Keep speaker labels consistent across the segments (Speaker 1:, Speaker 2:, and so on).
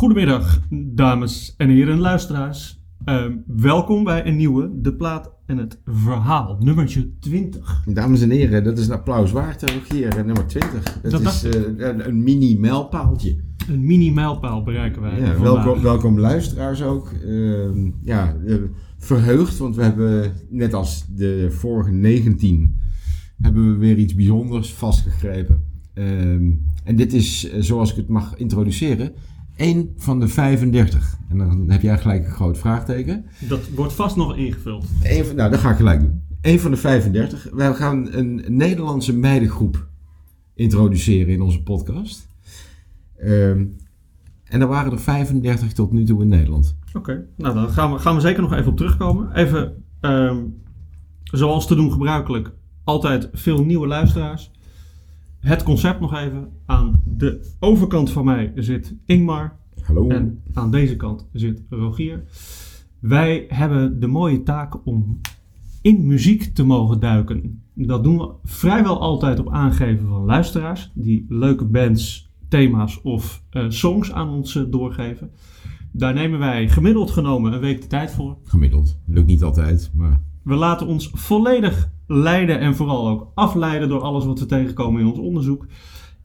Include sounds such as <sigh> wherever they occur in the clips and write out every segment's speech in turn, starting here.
Speaker 1: Goedemiddag, dames en heren luisteraars. Ehm, welkom bij een nieuwe De Plaat en het Verhaal, nummertje 20.
Speaker 2: Dames en heren, dat is een applaus waard, Rogier, eh, nummer 20. Dat,
Speaker 1: Dat
Speaker 2: is eh, een, een mini-mijlpaaltje.
Speaker 1: Een mini-mijlpaal bereiken wij.
Speaker 2: Ja, welkom, welkom luisteraars ook. Ehm, ja, eh, verheugd, want we hebben, net als de vorige 19, hebben we weer iets bijzonders vastgegrepen. Ehm, en dit is, zoals ik het mag introduceren, één van de 35. En dan heb jij gelijk een groot vraagteken.
Speaker 1: Dat wordt vast nog ingevuld.
Speaker 2: Eén van, nou, dat ga ik gelijk doen. Eén van de 35. Wij gaan een Nederlandse meidengroep introduceren in onze podcast. Ehm, en er waren er 35 tot nu toe in Nederland.
Speaker 1: Oké, nou dan gaan we, gaan we zeker nog even op terugkomen. Even, ehm, zoals te doen gebruikelijk, altijd veel nieuwe luisteraars. Het concept nog even. Aan de overkant van mij zit Ingmar.
Speaker 2: Hallo.
Speaker 1: En aan deze kant zit Rogier. Wij hebben de mooie taak om in muziek te mogen duiken. Dat doen we vrijwel altijd op aangeven van luisteraars die leuke bands, thema's of eh, songs aan ons eh, doorgeven. Daar nemen wij gemiddeld genomen een week de tijd voor.
Speaker 2: Gemiddeld. Lukt niet altijd, maar
Speaker 1: We laten ons volledig leiden en vooral ook afleiden door alles wat we tegenkomen in ons onderzoek.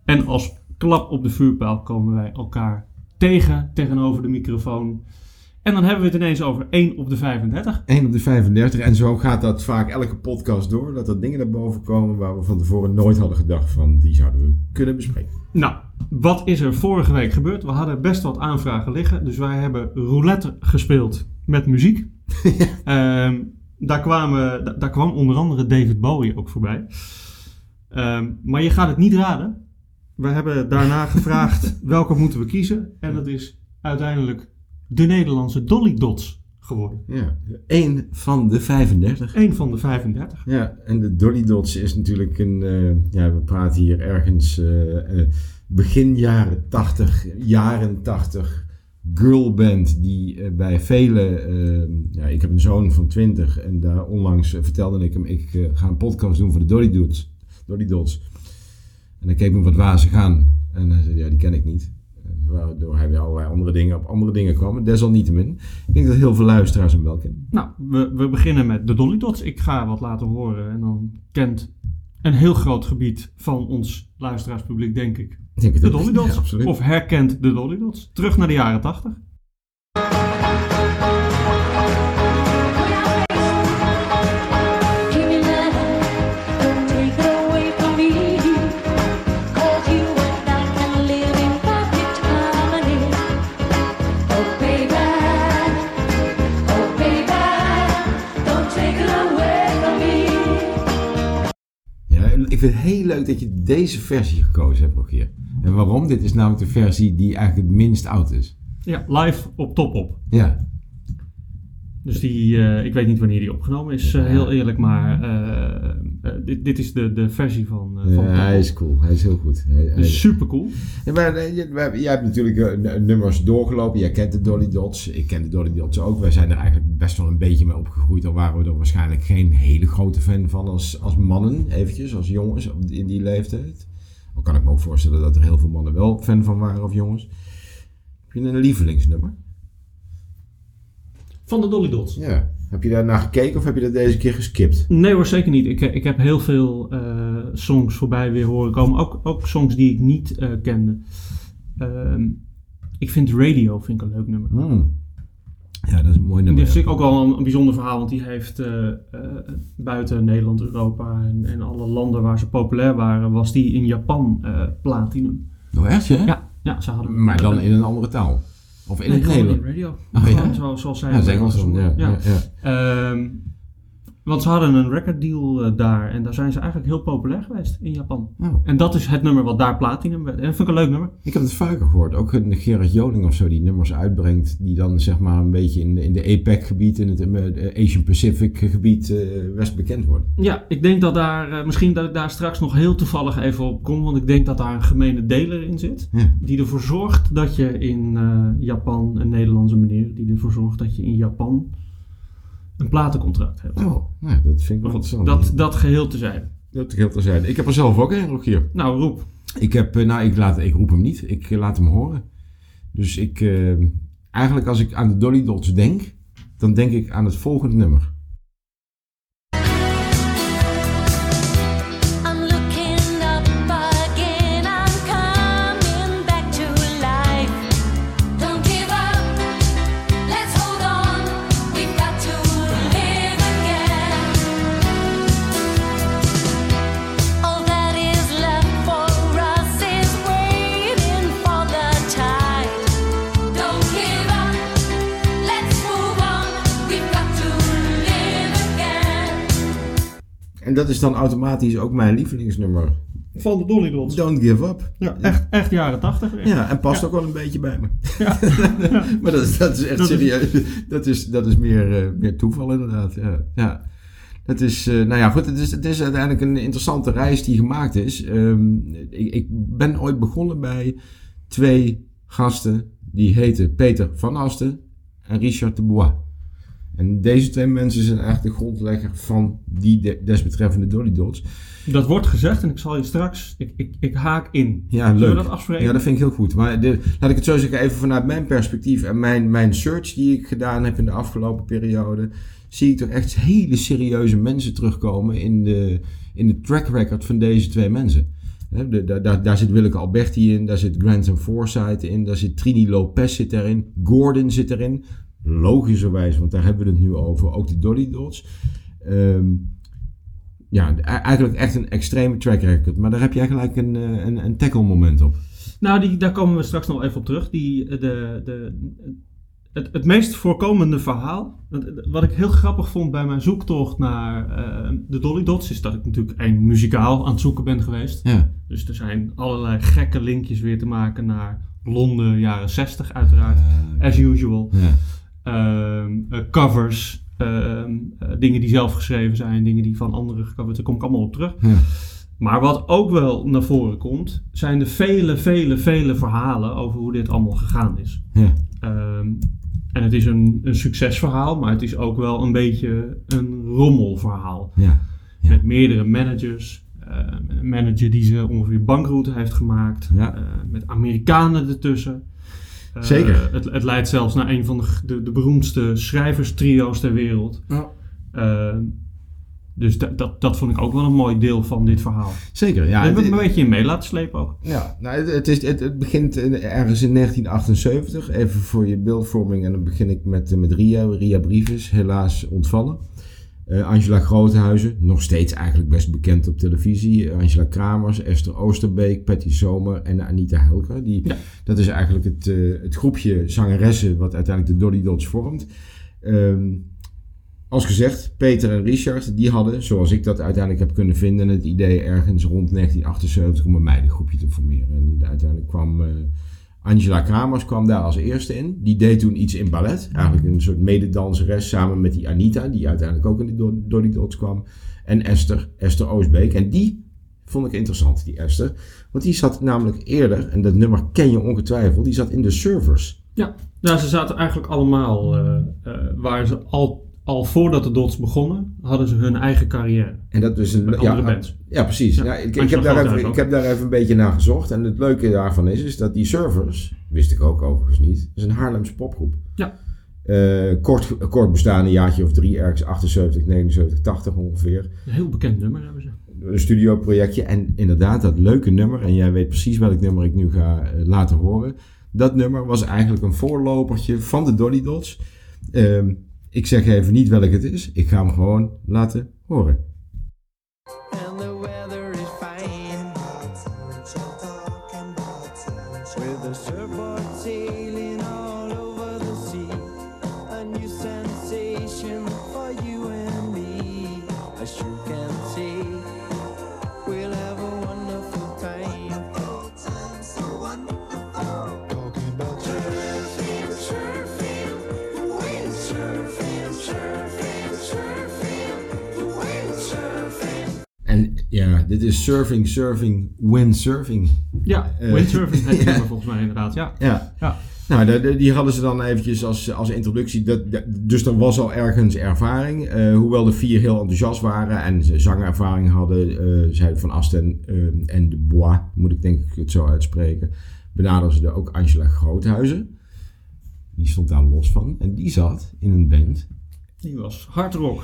Speaker 1: En als klap op de vuurpijl komen wij elkaar tegen tegenover de microfoon. En dan hebben we het ineens over 1 op de 35.
Speaker 2: 1 op de 35. En zo gaat dat vaak elke podcast door. Dat er dingen naar boven komen waar we van tevoren nooit hadden gedacht van die zouden we kunnen bespreken.
Speaker 1: Nou, wat is er vorige week gebeurd? We hadden best wat aanvragen liggen. Dus wij hebben roulette gespeeld met muziek. <laughs> Ehm, daar, kwamen, da- daar kwam onder andere David Bowie ook voorbij. Ehm, maar je gaat het niet raden. We hebben daarna <laughs> gevraagd welke moeten we kiezen. En dat is uiteindelijk de Nederlandse Dolly Dots geworden.
Speaker 2: Ja. 1 van de 35.
Speaker 1: Eén van de 35.
Speaker 2: Ja, en de Dolly Dots is natuurlijk een. eh, ja, we praten hier ergens eh, eh, begin jaren 80, jaren 80 girlband die eh, bij vele. eh, ja, ik heb een zoon van 20 en daar onlangs eh, vertelde ik hem: ik ga een podcast doen voor de Dolly Dots. Dolly Dots. En dan keek me wat wazig aan. En hij zei: Ja, die ken ik niet. Waardoor hij weer allerlei andere dingen op andere dingen kwam. Desalniettemin. Ik denk dat heel veel luisteraars hem wel kennen.
Speaker 1: Nou, we, we beginnen met de Dolly Dots. Ik ga wat laten horen en dan kent een heel groot gebied van ons luisteraarspubliek, denk ik,
Speaker 2: Ik denk het
Speaker 1: de. Dolly Dots.
Speaker 2: Ja,
Speaker 1: of herkent de Dolly Dots. Terug naar de jaren 80.
Speaker 2: Ik vind het heel leuk dat je deze versie gekozen hebt, Rogier. En waarom? Dit is namelijk de versie die eigenlijk het minst oud is.
Speaker 1: Ja, live op top op.
Speaker 2: Ja,
Speaker 1: Dus die, eh, ik weet niet wanneer die opgenomen is, eh, heel eerlijk, maar eh, dit, dit is de, de versie van, van
Speaker 2: Ja, hij is cool. Hij is heel goed. Hij, hij-
Speaker 1: Dus super cool.
Speaker 2: Ja, maar jij hebt natuurlijk nummers doorgelopen. Jij kent de Dolly Dots. Ik ken de Dolly Dots ook. Wij zijn er eigenlijk best wel een beetje mee opgegroeid. Al waren we er waarschijnlijk geen hele grote fan van als, als mannen, eventjes, als jongens in die leeftijd. Al kan ik me ook voorstellen dat er heel veel mannen wel fan van waren of jongens. Heb je een lievelingsnummer?
Speaker 1: Van de Dolly Dots.
Speaker 2: Ja. Heb je daar naar gekeken of heb je dat deze keer geskipt?
Speaker 1: Nee hoor, zeker niet. Ik, ik heb heel veel eh, songs voorbij weer horen komen. Ook, ook songs die ik niet eh, kende. Ehm, ik vind Radio vind ik een leuk nummer.
Speaker 2: Hmm. Ja, dat is een mooi
Speaker 1: Die
Speaker 2: nummer.
Speaker 1: vind ik ook wel een, een bijzonder verhaal, want die heeft eh, eh, buiten Nederland, Europa en, en alle landen waar ze populair waren, was die in Japan eh, platinum.
Speaker 2: Oh, echt, hè?
Speaker 1: Ja, ja, ze hadden
Speaker 2: Maar dan in een andere taal. Of in
Speaker 1: Nee,
Speaker 2: het Nederlands.
Speaker 1: radio.
Speaker 2: Oh, ja?
Speaker 1: Gewoon zo, zoals zij
Speaker 2: Ja, het Engels. Ja,
Speaker 1: Ja.
Speaker 2: ja.
Speaker 1: Want ze hadden een record deal eh, daar en daar zijn ze eigenlijk heel populair geweest in Japan.
Speaker 2: Oh.
Speaker 1: En dat is het nummer wat daar platinum werd. En dat vind ik een leuk nummer.
Speaker 2: Ik heb het vaker gehoord. Ook een Gerard Joling of zo die nummers uitbrengt. Die dan zeg maar een beetje in, in de APEC-gebied, in het eh, Asian Pacific-gebied eh best bekend worden.
Speaker 1: Ja, ik denk dat daar, misschien dat ik daar straks nog heel toevallig even op kom, want ik denk dat daar een gemene deler in zit.
Speaker 2: Ja.
Speaker 1: Die ervoor zorgt dat je in Japan, een Nederlandse meneer, die ervoor zorgt dat je in Japan een platencontract hebt.
Speaker 2: Oh, nou, dat vind ik wel interessant.
Speaker 1: dat, dat geheel te zijn.
Speaker 2: dat geldt te zijn. Ik heb er zelf ook een, Rogier.
Speaker 1: Nou, roep.
Speaker 2: Ik, heb, eh, nou, ik, laat, ik roep hem niet. Ik eh, laat hem horen. Dus ik, eh, eigenlijk als ik aan de Dolly Dots denk, dan denk ik aan het volgende nummer. Dat is dan automatisch ook mijn lievelingsnummer.
Speaker 1: Van de Dolly Dots.
Speaker 2: Don't give up.
Speaker 1: Ja, echt, echt jaren tachtig.
Speaker 2: Ja, en past
Speaker 1: Ja.
Speaker 2: ook wel een beetje bij me. <laughs> maar dat is, dat is echt
Speaker 1: Dat is-
Speaker 2: serieus. Dat is, dat is meer, eh, meer toeval inderdaad. Ja. ja. Dat is, eh, nou ja, goed. Het is, het is uiteindelijk een interessante reis die gemaakt is. Ehm, ik, ik ben ooit begonnen bij twee gasten. Die heten Peter van Asten en Richard de Bois. En deze twee mensen zijn eigenlijk de grondlegger van die de- desbetreffende Dolly Dots.
Speaker 1: Dat wordt gezegd en ik zal je straks... Ik, ik, ik haak in.
Speaker 2: Ja,
Speaker 1: Zullen
Speaker 2: leuk.
Speaker 1: we dat afspreken?
Speaker 2: Ja, dat vind ik heel goed. Maar de, laat ik het zo zeggen, even vanuit mijn perspectief en mijn, mijn search die ik gedaan heb in de afgelopen periode, zie ik toch echt hele serieuze mensen terugkomen in de, in de track record van deze twee mensen. De- daar- daar, daar zit Willeke Alberti in, daar zit Grantham Forsyth in, daar zit Trini Lopez zit erin, Gordon zit erin. Logischerwijs, want daar hebben we het nu over, ook de Dolly Dots. Ehm, ja, e- eigenlijk echt een extreme track record. Maar daar heb jij gelijk een, eh, een, een tackle moment op.
Speaker 1: Nou, die, daar komen we straks nog even op terug. Die, de, de, het, het meest voorkomende verhaal, wat- ik heel grappig vond bij mijn zoektocht naar eh, de Dolly Dots, is dat ik natuurlijk één muzikaal aan het zoeken ben geweest.
Speaker 2: Ja.
Speaker 1: Dus er zijn allerlei gekke linkjes weer te maken naar Londen, jaren 60 uiteraard, as usual.
Speaker 2: ja.
Speaker 1: Ehm, eh, covers, ehm, eh, dingen die zelf geschreven zijn, dingen die van anderen gecoverd Daar kom ik allemaal op terug.
Speaker 2: Ja.
Speaker 1: Maar wat ook wel naar voren komt, zijn de vele, vele, vele verhalen over hoe dit allemaal gegaan is.
Speaker 2: Ja.
Speaker 1: Ehm, en het is een, een succesverhaal, maar het is ook wel een beetje een rommelverhaal.
Speaker 2: Ja. Ja.
Speaker 1: Met meerdere managers. een manager die ze ongeveer bankroute heeft gemaakt. Eh, met Amerikanen ertussen. Eh,
Speaker 2: Zeker.
Speaker 1: Het, het leidt zelfs naar een van de, de, de beroemdste schrijverstrio's ter wereld.
Speaker 2: Ja.
Speaker 1: Eh, dus dat, dat, dat vond ik ook wel een mooi deel van dit verhaal.
Speaker 2: Zeker, ja.
Speaker 1: Daar heb ik een beetje in mee laten slepen ook.
Speaker 2: Ja, nou, het, het, is, het, het begint in- ergens in 1978. Even voor je beeldvorming. En dan begin ik met, met Ria. Ria Brieves, helaas ontvallen. Eh, Angela Groothuizen, nog steeds eigenlijk best bekend op televisie. Eh, Angela Kramers, Esther Oosterbeek, Patty Zomer en Anita Helker. Die,
Speaker 1: Ja.
Speaker 2: Dat is eigenlijk het, eh, het groepje zangeressen wat uiteindelijk de Dolly Dots vormt. Ehm, als gezegd, Peter en Richard, die hadden, zoals ik dat uiteindelijk heb kunnen vinden, het idee ergens rond 1978 om een meidengroepje te formeren. En uiteindelijk kwam Angela Kramers kwam daar als eerste in. Die deed toen iets in ballet. Eigenlijk een soort mededanseres samen met die Anita, die uiteindelijk ook in de Do- Dolly Dots kwam. En Esther, Esther Oosbeek. En die vond ik interessant, die Esther. Want die zat namelijk eerder, en dat nummer ken je ongetwijfeld, die zat in de servers.
Speaker 1: Ja, nou, ze zaten eigenlijk allemaal, eh, waar ze al, al voordat de Dots begonnen, hadden ze hun eigen carrière.
Speaker 2: En dat is een
Speaker 1: Met andere bands.
Speaker 2: Ja, precies.
Speaker 1: Ja,
Speaker 2: Ja, ik, ik, heb daar even, ik heb daar even een beetje naar gezocht. En het leuke daarvan is, is dat die servers, wist ik ook overigens niet, is een Haarlemse popgroep.
Speaker 1: Ja.
Speaker 2: Eh, kort, kort bestaan, een jaartje of drie, ergens 78, 79, 80 ongeveer.
Speaker 1: Een heel bekend nummer hebben ze.
Speaker 2: Een studioprojectje. En inderdaad, dat leuke nummer, en jij weet precies welk nummer ik nu ga eh, laten horen. Dat nummer was eigenlijk een voorlopertje van de Dolly Dots. Ehm, ik zeg even niet welk het is. Ik ga hem gewoon laten horen.
Speaker 3: Is surfing, surfing, windsurfing.
Speaker 2: Ja, Eh,
Speaker 1: Windsurfing heet het <laughs> volgens mij inderdaad, ja.
Speaker 2: Ja.
Speaker 1: Ja.
Speaker 2: Nou, de- de- die hadden ze dan eventjes als, als introductie. Dat, dus er was al ergens ervaring. Eh, hoewel de vier heel enthousiast waren en ze zangervaring hadden, eh zeiden Van Asten en de Bois, moet ik denk ik het zo uitspreken, benaderden ze ook Angela Groothuizen. Die stond daar los van. En die zat in een band.
Speaker 1: Die was hard rock.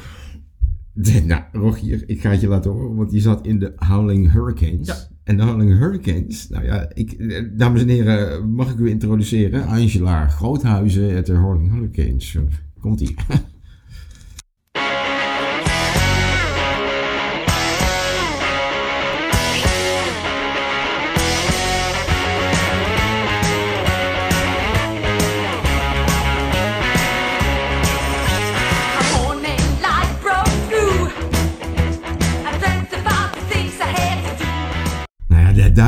Speaker 2: Nou, Rogier, ik ga het je laten horen, want die zat in de Howling Hurricanes.
Speaker 1: Ja.
Speaker 2: En de Howling Hurricanes, nou ja, ik, eh, dames en heren, mag ik u introduceren? Angela Groothuizen uit de Howling Hurricanes. Komt-ie. <laughs>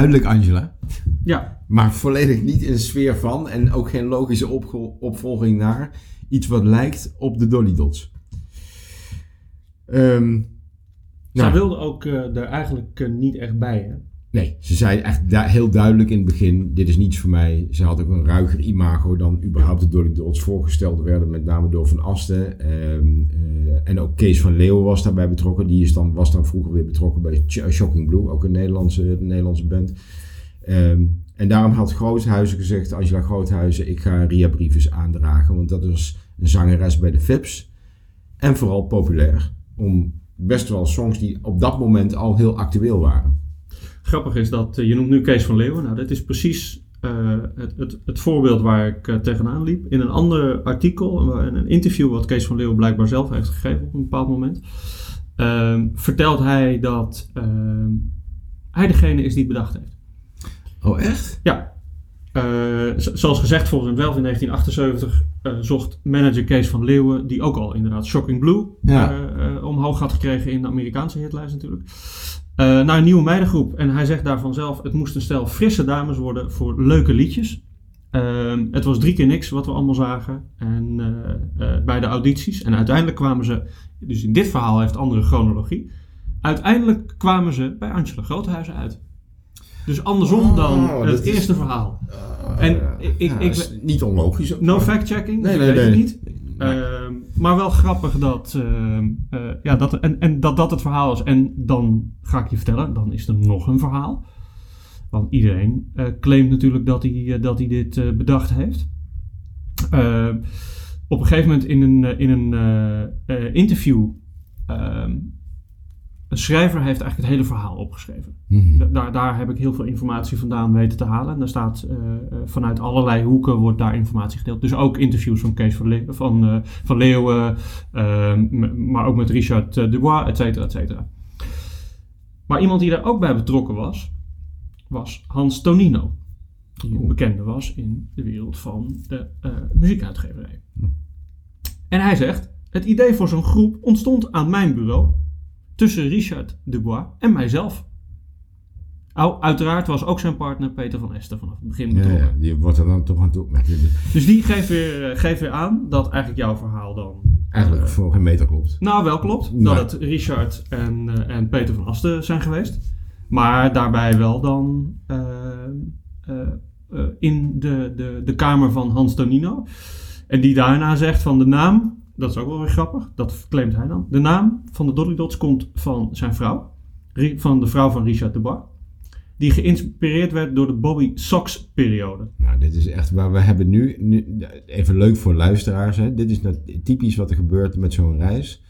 Speaker 2: duidelijk Angela.
Speaker 1: Ja,
Speaker 2: Maar volledig niet in de sfeer van en ook geen logische opvolging naar iets wat lijkt op de Dolly Dots. Ehm,
Speaker 1: zij
Speaker 2: nou,
Speaker 1: wilde ook eh, er eigenlijk eh, niet echt bij. Hè?
Speaker 2: Nee, ze zei echt heel duidelijk in het begin, dit is niets voor mij. Ze had ook een ruiger imago dan überhaupt de Dolly Dots voorgesteld werden, met name door Van Asten. Ehm, eh, en ook Kees van Leeuwen was daarbij betrokken. Die is dan, was dan vroeger weer betrokken bij Ch- Shocking Blue, ook een Nederlandse, Nederlandse band. Ehm, en daarom had Groothuizen gezegd, Angela Groothuizen, ik ga Ria Brieves aandragen. Want dat was een zangeres bij de Fips. En vooral populair. Om best wel songs die op dat moment al heel actueel waren.
Speaker 1: Grappig is dat, eh, je noemt nu Kees van Leeuwen. Nou, dit is precies eh, het, het, het voorbeeld waar ik eh, tegenaan liep. In een ander artikel, in een interview wat Kees van Leeuwen blijkbaar zelf heeft gegeven op een bepaald moment, ehm, vertelt hij dat ehm, hij degene is die het bedacht heeft.
Speaker 2: Oh, echt?
Speaker 1: Ja. Zoals gezegd, volgens hem zelf in 1978 eh, zocht manager Kees van Leeuwen, die ook al inderdaad Shocking Blue
Speaker 2: Ja.
Speaker 1: omhoog had gekregen in de Amerikaanse hitlijst natuurlijk, naar een nieuwe meidengroep. En hij zegt daarvan zelf, het moest een stel frisse dames worden voor leuke liedjes. Ehm, het was drie keer niks wat we allemaal zagen en, eh, eh, bij de audities. En uiteindelijk kwamen ze, dus in dit verhaal heeft andere chronologie, uiteindelijk kwamen ze bij Angela Groothuizen uit. Dus andersom
Speaker 2: Oh,
Speaker 1: dan het
Speaker 2: is-
Speaker 1: eerste verhaal. En ik- ik-
Speaker 2: ja,
Speaker 1: ik-
Speaker 2: is niet onlogisch ook.
Speaker 1: No fact-checking,
Speaker 2: Nee,
Speaker 1: ik
Speaker 2: nee,
Speaker 1: weet
Speaker 2: nee.
Speaker 1: het niet.
Speaker 2: Nee.
Speaker 1: Ehm, maar wel grappig dat, ehm, eh, ja, dat, en, en dat dat het verhaal is. En dan ga ik je vertellen, dan is er nog een verhaal. Want iedereen eh, claimt natuurlijk dat hij, eh, dat hij dit eh, bedacht heeft. Ehm, op een gegeven moment in een, eh, in een eh, eh, interview... een schrijver heeft eigenlijk het hele verhaal opgeschreven.
Speaker 2: Mhm.
Speaker 1: Da- Daar, daar heb ik heel veel informatie vandaan weten te halen. En daar staat eh, eh, vanuit allerlei hoeken wordt daar informatie gedeeld. Dus ook interviews van Kees van, Le- van, eh, van Leeuwen, maar ook met Richard Dubois, et cetera, et cetera. Maar iemand die daar ook bij betrokken was, was Hans Tonino. Die een bekende was in de wereld van de muziekuitgeverij. En hij zegt, het idee voor zo'n groep ontstond aan mijn bureau tussen Richard Dubois en mijzelf. Uiteraard was ook zijn partner Peter van Esten vanaf het begin betrokken.
Speaker 2: ja, die wordt er dan toch aan toe.
Speaker 1: Dus die geeft weer, eh, geeft weer aan dat eigenlijk jouw verhaal dan...
Speaker 2: Eigenlijk
Speaker 1: eh,
Speaker 2: voor geen meter klopt.
Speaker 1: nou, wel klopt. Dat het Richard en, eh, en Peter van Asten zijn geweest. Maar daarbij wel dan in de, de, de kamer van Hans Tonino. En die daarna zegt van de naam, dat is ook wel weer grappig, dat claimt hij dan. De naam van de Dolly Dots komt van zijn vrouw, van de vrouw van Richard de Bar. Die geïnspireerd werd door de Bobby Sox periode.
Speaker 2: Nou, dit is echt waar we hebben nu, nu even leuk voor luisteraars. Hè. Dit is nou typisch wat er gebeurt met zo'n reis.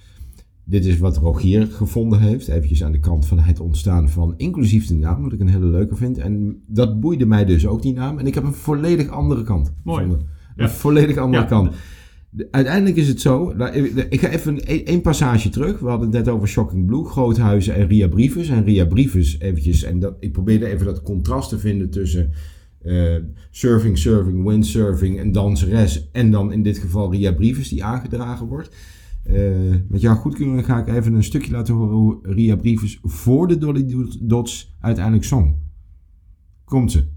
Speaker 2: Dit is wat Rogier gevonden heeft. Eventjes aan de kant van het ontstaan van inclusief de naam, wat ik een hele leuke vind. En dat boeide mij dus ook, die naam. En ik heb een volledig andere kant
Speaker 1: Mooi.
Speaker 2: gevonden.
Speaker 1: Ja.
Speaker 2: Een volledig andere
Speaker 1: Ja.
Speaker 2: kant. De- uiteindelijk is het zo, nou, ik ga even één passage terug. We hadden het net over Shocking Blue, Groothuizen en Ria Brieves. En Ria Brieves eventjes, en dat, ik probeerde even dat contrast te vinden tussen eh, surfing, surfing, windsurfing en danseres. En dan in dit geval Ria Brieves die aangedragen wordt. Eh, met jouw goedkeuring ga ik even een stukje laten horen hoe Ria Brieves voor de Dolly Dots uiteindelijk zong. Komt ze.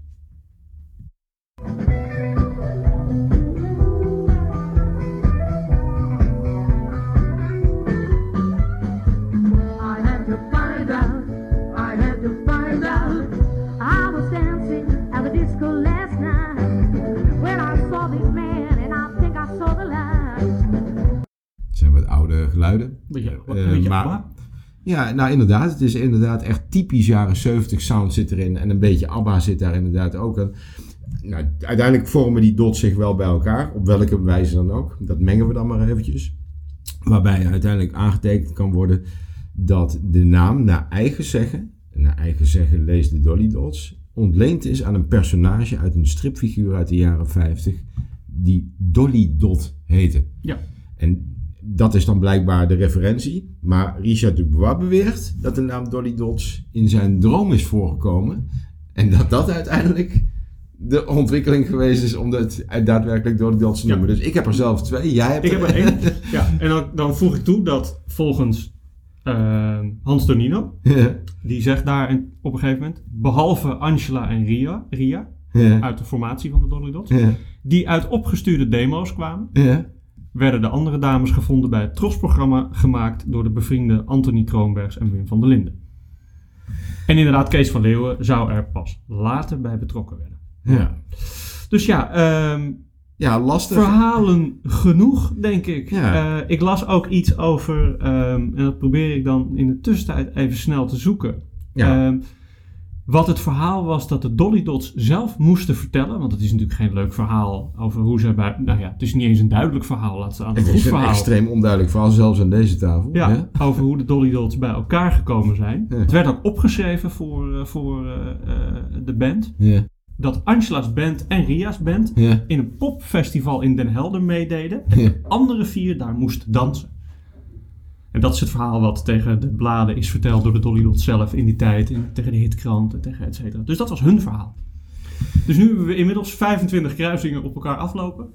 Speaker 2: Geluiden.
Speaker 1: Beetje,
Speaker 2: Eh,
Speaker 1: beetje
Speaker 2: maar-
Speaker 1: ABBA.
Speaker 2: Ja, nou inderdaad. Het is inderdaad echt typisch jaren 70 sound zit erin. En een beetje ABBA zit daar inderdaad ook in. nou, uiteindelijk vormen die dots zich wel bij elkaar, op welke wijze dan ook. Dat mengen we dan maar eventjes. Waarbij uiteindelijk aangetekend kan worden dat de naam naar eigen zeggen, naar eigen zeggen lees de Dolly Dots, ontleend is aan een personage uit een stripfiguur uit de jaren 50 die Dolly Dot heette.
Speaker 1: Ja.
Speaker 2: En dat is dan blijkbaar de referentie. Maar Richard Dubois beweert dat de naam Dolly Dots in zijn droom is voorgekomen. En dat dat uiteindelijk de ontwikkeling geweest is om het daadwerkelijk Dolly Dots te
Speaker 1: Ja.
Speaker 2: noemen. Dus ik heb er zelf twee. Jij hebt
Speaker 1: Ik heb er één. Ja, en dan, dan voeg ik toe dat volgens eh, Hans Donino,
Speaker 2: ja,
Speaker 1: die zegt daar in- op een gegeven moment, behalve Angela en Ria, Ria
Speaker 2: ja,
Speaker 1: uit de formatie van de Dolly Dots, die uit opgestuurde demo's kwamen,
Speaker 2: ja.
Speaker 1: Werden de andere dames gevonden bij het TROS-programma gemaakt door de bevriende Anthony Kroonbergs en Wim van der Linden. En inderdaad, Kees van Leeuwen zou er pas later bij betrokken werden.
Speaker 2: ja.
Speaker 1: Dus ja, ehm,
Speaker 2: Ja, lastig.
Speaker 1: verhalen genoeg, denk ik.
Speaker 2: Ja.
Speaker 1: Eh, ik las ook iets over, ehm, en dat probeer ik dan in de tussentijd even snel te zoeken.
Speaker 2: Ja.
Speaker 1: Ehm, wat het verhaal was dat de Dolly Dots zelf moesten vertellen. Want het is natuurlijk geen leuk verhaal over hoe ze bij. Nou ja, het is niet eens een duidelijk verhaal. Laat staan
Speaker 2: Het
Speaker 1: goed
Speaker 2: is een
Speaker 1: verhaal.
Speaker 2: extreem onduidelijk verhaal, zelfs aan deze tafel.
Speaker 1: Ja, over hoe de Dolly Dots bij elkaar gekomen zijn.
Speaker 2: Ja.
Speaker 1: Het werd ook opgeschreven voor, eh, voor eh, eh, de band.
Speaker 2: Ja,
Speaker 1: Dat Angela's band en Ria's band
Speaker 2: ja,
Speaker 1: in een popfestival in Den Helder meededen. En de andere vier daar moesten dansen. En dat is het verhaal wat tegen de bladen is verteld door de Dolly Dots zelf in die tijd. En tegen de hitkrant en tegen et cetera. Dus dat was hun verhaal. Dus nu hebben we inmiddels 25 kruisingen op elkaar aflopen.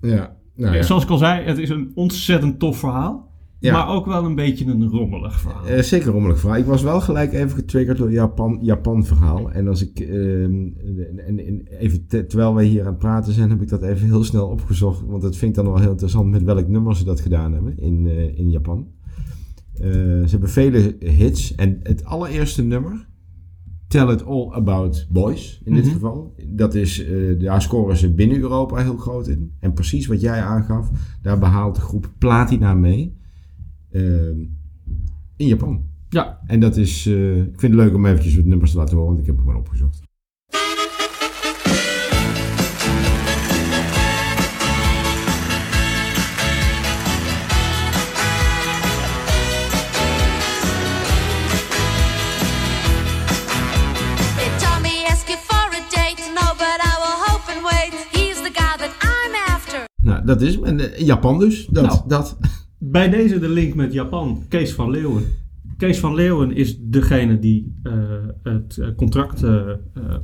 Speaker 2: ja. Nou, ja.
Speaker 1: Zoals ik al zei, het is een ontzettend tof verhaal.
Speaker 2: Ja.
Speaker 1: Maar ook wel een beetje een rommelig verhaal.
Speaker 2: Eh, zeker een rommelig verhaal. Ik was wel gelijk even getriggerd door het Japan, Japan verhaal. En als ik, ehm, en, en even te- terwijl wij hier aan het praten zijn, heb ik dat even heel snel opgezocht. Want dat vind ik dan wel heel interessant met welk nummer ze dat gedaan hebben in, eh, in Japan. Eh, ze hebben vele hits. En het allereerste nummer, Tell It All About Boys in dit
Speaker 1: Mhm.
Speaker 2: geval. Dat is, daar scoren ze binnen Europa heel groot in. En precies wat jij aangaf, daar behaalt de groep Platina mee. Ehm, in Japan.
Speaker 1: Ja,
Speaker 2: En dat is, eh, ik vind het leuk om eventjes wat nummers te laten horen, want ik heb hem gewoon opgezocht. Nou, dat is hem. En, eh, Japan dus. Dat,
Speaker 1: Nou.
Speaker 2: dat.
Speaker 1: Bij deze de link met Japan. Kees van Leeuwen. Kees van Leeuwen is degene die eh, het eh, contract eh,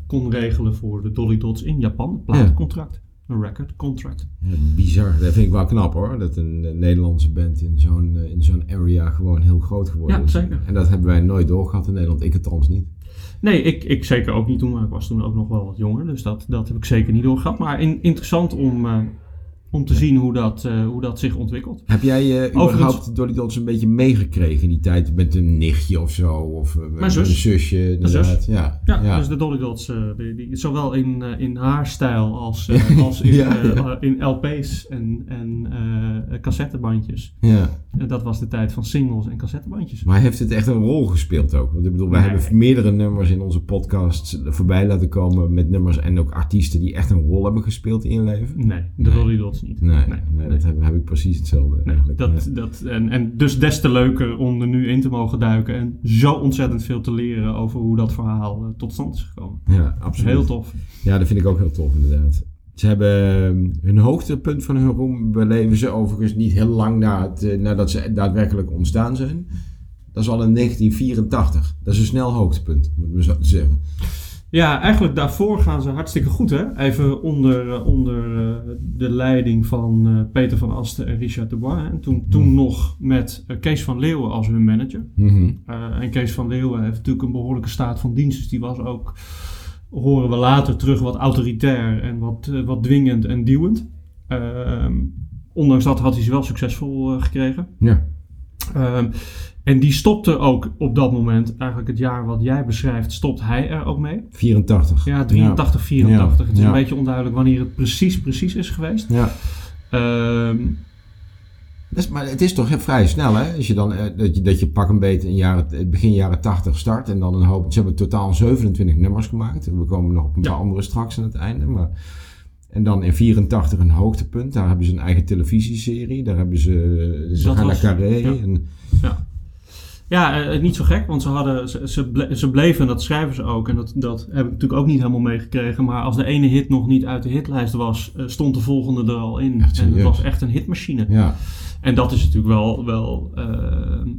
Speaker 1: kon regelen voor de Dolly Dots in Japan. Het platencontract. Een record contract.
Speaker 2: Ja, bizar. Dat vind ik wel knap hoor. Dat een Nederlandse band in zo'n in zo'n area gewoon heel groot geworden
Speaker 1: Ja,
Speaker 2: is.
Speaker 1: zeker.
Speaker 2: En dat hebben wij nooit doorgehad in Nederland. Ik het althans niet.
Speaker 1: Nee, ik, ik zeker ook niet toen, maar ik was toen ook nog wel wat jonger. Dus dat, dat heb ik zeker niet doorgehad. Maar in- interessant om, om te zien hoe dat, eh, hoe dat zich ontwikkelt.
Speaker 2: Heb jij
Speaker 1: Overigens-
Speaker 2: überhaupt Dolly Dots een beetje meegekregen in die tijd met een nichtje of zo? Of eh,
Speaker 1: zus.
Speaker 2: een zusje inderdaad. Ja.
Speaker 1: Ja, dus de Dolly Dots, die, die, zowel in, in haar stijl als, <laughs> als in,
Speaker 2: Ja,
Speaker 1: in LP's en, en cassettebandjes.
Speaker 2: ja.
Speaker 1: Dat was de tijd van singles en cassettebandjes.
Speaker 2: Maar heeft het echt een rol gespeeld ook? Want ik bedoel, wij
Speaker 1: Nee.
Speaker 2: hebben meerdere nummers in onze podcast voorbij laten komen met nummers en ook artiesten die echt een rol hebben gespeeld in je leven.
Speaker 1: Nee, de Dolly Dots niet.
Speaker 2: Nee, nee, dat heb, heb ik precies hetzelfde eigenlijk.
Speaker 1: dat, dat, en, en dus des te leuker om er nu in te mogen duiken en zo ontzettend veel te leren over hoe dat verhaal eh, tot stand is gekomen.
Speaker 2: Ja, absoluut.
Speaker 1: heel tof.
Speaker 2: Ja, dat vind ik ook heel tof inderdaad. Ze hebben ehm, hun hoogtepunt van hun roem beleven ze overigens niet heel lang na het, eh, nadat ze daadwerkelijk ontstaan zijn. Dat is al in 1984. Dat is een snel hoogtepunt, moet ik zo te zeggen.
Speaker 1: Ja, eigenlijk daarvoor gaan ze hartstikke goed, hè? Even onder, eh, onder eh, de leiding van eh, Peter van Asten en Richard Dubois. hè. En toen, toen nog met Kees van Leeuwen als hun manager.
Speaker 2: Mhm.
Speaker 1: En Kees van Leeuwen heeft natuurlijk een behoorlijke staat van dienst. Dus die was ook, horen we later terug, wat autoritair en wat, wat dwingend en duwend. Ehm, ondanks dat had hij ze wel succesvol gekregen.
Speaker 2: Ja.
Speaker 1: Ehm, en die stopte ook op dat moment, eigenlijk het jaar wat jij beschrijft, stopt hij er ook mee.
Speaker 2: 84.
Speaker 1: Ja, 83, 84.
Speaker 2: Ja,
Speaker 1: Het is
Speaker 2: ja.
Speaker 1: een beetje onduidelijk wanneer het precies, precies is geweest.
Speaker 2: Ja.
Speaker 1: Ehm,
Speaker 2: Dat is- maar het is toch vrij snel, hè? Als je dan, eh, dat, je, dat je pak een beetje in jaren, begin jaren 80 start en dan een hoop. Ze hebben totaal 27 nummers gemaakt. We komen nog op een
Speaker 1: Ja.
Speaker 2: paar andere straks aan het einde. Maar, en dan in 84 een hoogtepunt. Daar hebben ze een eigen televisieserie. Daar hebben ze. Ze gaan naar Carré. En,
Speaker 1: Ja, eh, niet zo gek, want ze, hadden, ze, ze, ble- ze bleven, en dat schrijven ze ook, en dat, dat heb ik natuurlijk ook niet helemaal meegekregen, maar als de ene hit nog niet uit de hitlijst was, eh, stond de volgende er al in.
Speaker 2: Echt
Speaker 1: en het was echt een hitmachine.
Speaker 2: ja.
Speaker 1: En dat is natuurlijk wel, wel eh,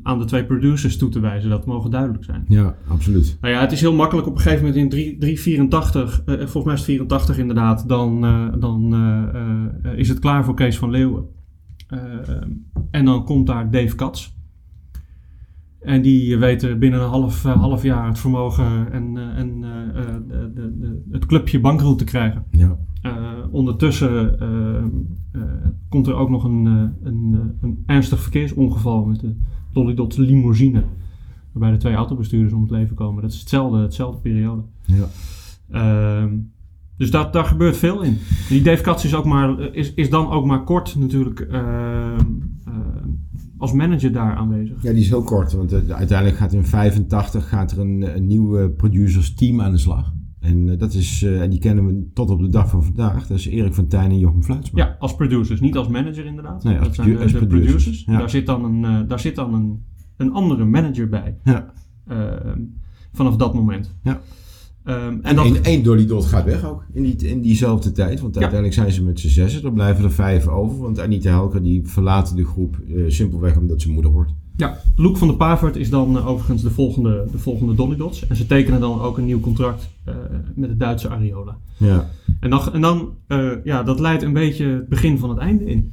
Speaker 1: aan de twee producers toe te wijzen, dat mogen duidelijk zijn.
Speaker 2: ja, absoluut.
Speaker 1: Nou ja, het is heel makkelijk op een gegeven moment in 3 384, eh, volgens mij is het 84 inderdaad, dan, eh, dan eh, eh, is het klaar voor Kees van Leeuwen. Eh, en dan komt daar Dave Katz. En die weet binnen een half, eh, half jaar het vermogen en, eh, en eh, de, de, de, het clubje bankroet te krijgen.
Speaker 2: Ja.
Speaker 1: Ondertussen komt er ook nog een, een, een ernstig verkeersongeval met de Dolly Dot limousine. Waarbij de twee autobestuurders om het leven komen. Dat is hetzelfde, hetzelfde periode.
Speaker 2: Ja.
Speaker 1: Ehm, dus daar, daar gebeurt veel in. Die Dave Katz is, ook maar, is, is dan ook maar kort natuurlijk ehm, ehm, als manager daar aanwezig.
Speaker 2: Ja, die is heel kort, want eh, uiteindelijk gaat in 85 gaat er een, een nieuw eh, producers team aan de slag. En eh, dat is, eh, en die kennen we tot op de dag van vandaag. Dat is Erik van Tijn en Jochem Fluitsma.
Speaker 1: Ja, als producers. Niet als manager inderdaad.
Speaker 2: Nee, als
Speaker 1: dat zijn de,
Speaker 2: produ- als
Speaker 1: de
Speaker 2: producers,
Speaker 1: producers.
Speaker 2: ja.
Speaker 1: Daar zit dan, een, eh, daar zit dan een, een andere manager bij.
Speaker 2: Ja.
Speaker 1: Vanaf dat moment.
Speaker 2: Ja.
Speaker 1: Ehm, en
Speaker 2: één, Dolly Dot gaat weg ook in, die, in diezelfde tijd. Want
Speaker 1: Ja.
Speaker 2: uiteindelijk zijn ze met z'n zessen. Er blijven er vijf over. Want Anita Helker die verlaat de groep eh, simpelweg omdat ze moeder wordt.
Speaker 1: ja, Loek van der Pavert is dan eh, overigens de volgende, de volgende Dolly Dots. En ze tekenen dan ook een nieuw contract eh, met het Duitse Ariola.
Speaker 2: Ja.
Speaker 1: En dan, en dan ja, dat leidt een beetje het begin van het einde in.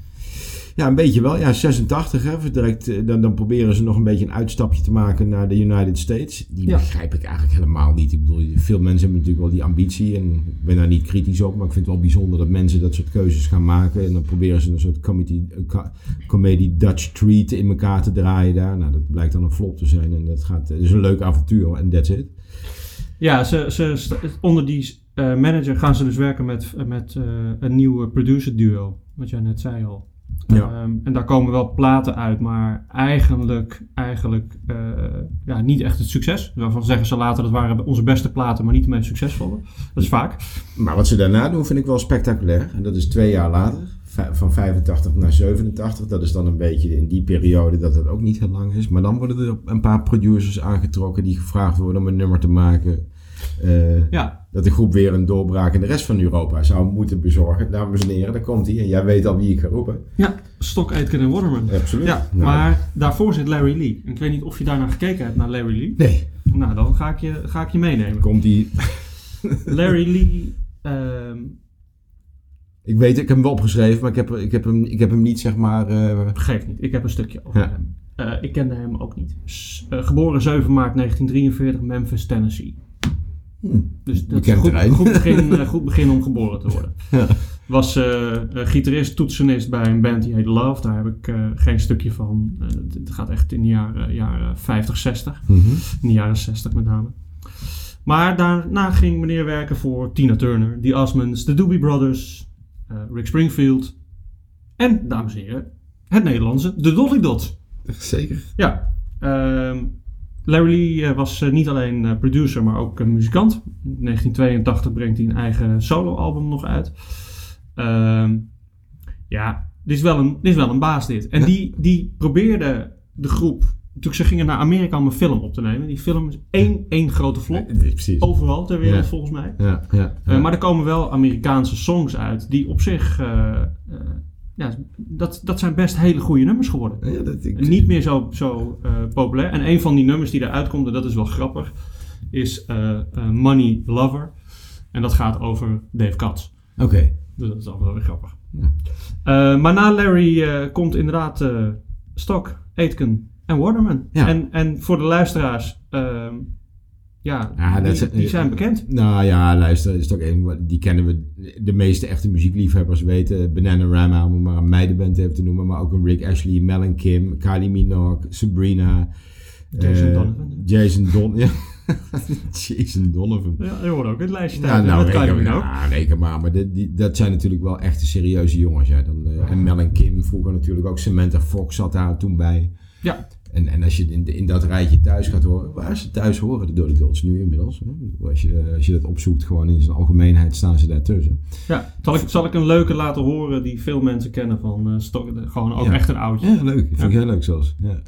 Speaker 2: Ja, een beetje wel. Ja, 86. Hè, direct, eh, dan, dan proberen ze nog een beetje een uitstapje te maken naar de United States. Die
Speaker 1: Ja.
Speaker 2: begrijp ik eigenlijk helemaal niet. Ik bedoel, veel mensen hebben natuurlijk wel die ambitie. En ik ben daar niet kritisch op. Maar ik vind het wel bijzonder dat mensen dat soort keuzes gaan maken. En dan proberen ze een soort comedy, eh, comedy Dutch treat in elkaar te draaien daar. Nou, dat blijkt dan een flop te zijn. En dat gaat, het is een leuk avontuur. En that's it.
Speaker 1: Ja, ze, ze, onder die eh, manager gaan ze dus werken met, met eh, een nieuwe producer duo. Wat jij net zei al.
Speaker 2: Ja.
Speaker 1: Ehm, en daar komen wel platen uit, maar eigenlijk, eigenlijk eh, ja, niet echt het succes. Waarvan zeggen ze later dat waren onze beste platen, maar niet de meest succesvolle. Dat is vaak.
Speaker 2: Maar wat ze daarna doen vind ik wel spectaculair. En dat is twee jaar later. Van 85 naar 87. Dat is dan een beetje in die periode dat het ook niet heel lang is. Maar dan worden er een paar producers aangetrokken die gevraagd worden om een nummer te maken. Eh,
Speaker 1: Ja,
Speaker 2: dat de groep weer een doorbraak in de rest van Europa zou moeten bezorgen. Dames en heren, daar komt hij. En jij weet al wie ik ga roepen.
Speaker 1: ja Stock, Aitken en Waterman.
Speaker 2: Absoluut.
Speaker 1: Ja,
Speaker 2: Nou,
Speaker 1: maar daarvoor zit Larry Lee. En ik weet niet of je daarnaar gekeken hebt, naar Larry Lee.
Speaker 2: Nee,
Speaker 1: Nou, dan ga ik je, ga ik je meenemen.
Speaker 2: komt die.
Speaker 1: Larry <laughs> Lee... ehm,
Speaker 2: Ik weet, ik heb hem wel opgeschreven, maar ik heb, ik heb, hem, ik heb hem niet zeg maar. eh,
Speaker 1: Geeft niet, ik heb een stukje over
Speaker 2: Ja.
Speaker 1: hem. Eh, ik kende hem ook niet. S- geboren 7 maart 1943, Memphis, Tennessee. Dus dat is een goed, begin, <laughs> eh, goed begin om geboren te worden.
Speaker 2: Ja.
Speaker 1: Was eh, eh, gitarist, toetsenist bij een band die heet Love. Daar heb ik geen stukje van. Het- gaat echt in de jaren, jaren 50, 60.
Speaker 2: mhm.
Speaker 1: In de jaren 60 met name. Maar daarna ging meneer werken voor Tina Turner, The Osmonds, The Doobie Brothers, Rick Springfield. En, dames en heren, het Nederlandse, de Dolly Dots.
Speaker 2: Zeker.
Speaker 1: Ja, ehm, Larry Lee eh, was eh, niet alleen eh, producer, maar ook muzikant. In 1982 brengt hij een eigen soloalbum nog uit. Ehm, ja, dit is wel een, dit is wel een baas dit. En die, die probeerde de groep... Natuurlijk, ze gingen naar Amerika om een film op te nemen. Die film is één, één grote flop.
Speaker 2: Nee, precies.
Speaker 1: Overal ter wereld
Speaker 2: Ja.
Speaker 1: volgens mij.
Speaker 2: Ja, ja,
Speaker 1: maar er komen wel Amerikaanse songs uit die op zich... ja, dat, dat zijn best hele goede nummers geworden.
Speaker 2: Ja, dat, ik,
Speaker 1: Niet meer zo, zo eh, populair. En een van die nummers die eruit komt, en dat is wel grappig, is eh, eh, Money Lover. En dat gaat over Dave Katz.
Speaker 2: Oké.
Speaker 1: Dus dat is altijd wel weer grappig.
Speaker 2: Ja.
Speaker 1: Maar na Larry komt inderdaad Stock, Aitken en Waterman.
Speaker 2: Ja.
Speaker 1: En, en voor de luisteraars, ehm, ja,
Speaker 2: Ja, dat
Speaker 1: die, die zijn bekend.
Speaker 2: Nou ja, luister, is toch een, die kennen we. De meeste echte muziekliefhebbers weten. Bananarama, om maar een meidenband even te noemen. Maar ook een Rick Ashley, Mel en Kim, Kylie Minogue, Sabrina.
Speaker 1: Jason
Speaker 2: eh,
Speaker 1: Donovan.
Speaker 2: Jason Don, <laughs> ja. Jason Donovan.
Speaker 1: Ja, je hoort ook in het lijstje
Speaker 2: Ja, nou,
Speaker 1: dat
Speaker 2: reken, reken maar. Maar dit- die, dat zijn natuurlijk wel echte serieuze jongens. Ja. Dan, eh, en Mel en Kim vroeger natuurlijk ook. Samantha Fox zat daar toen bij.
Speaker 1: Ja,
Speaker 2: En, en als je in, in dat rijtje thuis gaat horen, waar ze thuis horen, de Dots nu inmiddels. hè. Als je, als je dat opzoekt, gewoon in zijn algemeenheid staan ze daartussen.
Speaker 1: ja. Zal, ik, zal ik een leuke laten horen die veel mensen kennen van Stok- gewoon ook
Speaker 2: Ja.
Speaker 1: echt een oudje.
Speaker 2: Ja, leuk. Vind ik heel leuk zelfs. Ja.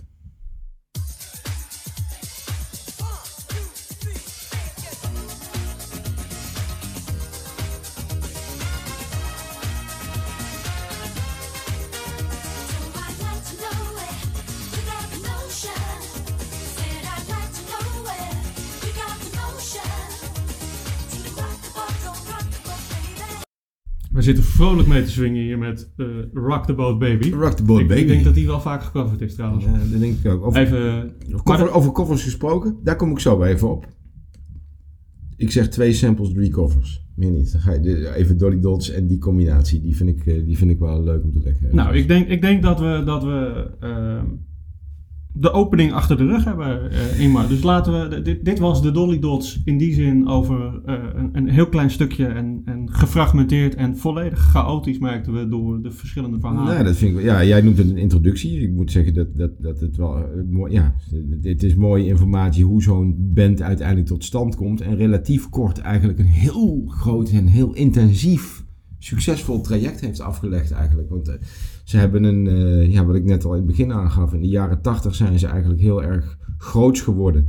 Speaker 1: We zitten vrolijk mee te swingen hier met eh, Rock the Boat Baby.
Speaker 2: Rock the Boat
Speaker 1: ik,
Speaker 2: Baby.
Speaker 1: Ik denk dat die wel vaak gecoverd is trouwens.
Speaker 2: Ja, dat denk ik ook. Over,
Speaker 1: Even...
Speaker 2: over, covers gesproken, daar kom ik zo even op. Ik zeg twee samples, drie covers. Meer niet. Dan ga je even Dolly Dots en die combinatie. Die vind ik, eh, die vind ik wel leuk om te leggen.
Speaker 1: Nou, ik denk, ik denk dat we, dat we ehm, de opening achter de rug hebben, eh Ingmar. Dus laten we, dit, dit was de Dolly Dots in die zin over eh, een, een heel klein stukje en, en gefragmenteerd en volledig chaotisch merkten we door de verschillende verhalen.
Speaker 2: Nou, dat vind ik, ja, jij noemt het een introductie. Ik moet zeggen dat, dat, dat het wel eh, mooi ja, het is mooie informatie hoe zo'n band uiteindelijk tot stand komt. En relatief kort eigenlijk een heel groot en heel intensief, succesvol traject heeft afgelegd eigenlijk. Want eh, ze hebben een, eh, ja, wat ik net al in het begin aangaf, in de jaren tachtig zijn ze eigenlijk heel erg groots geworden.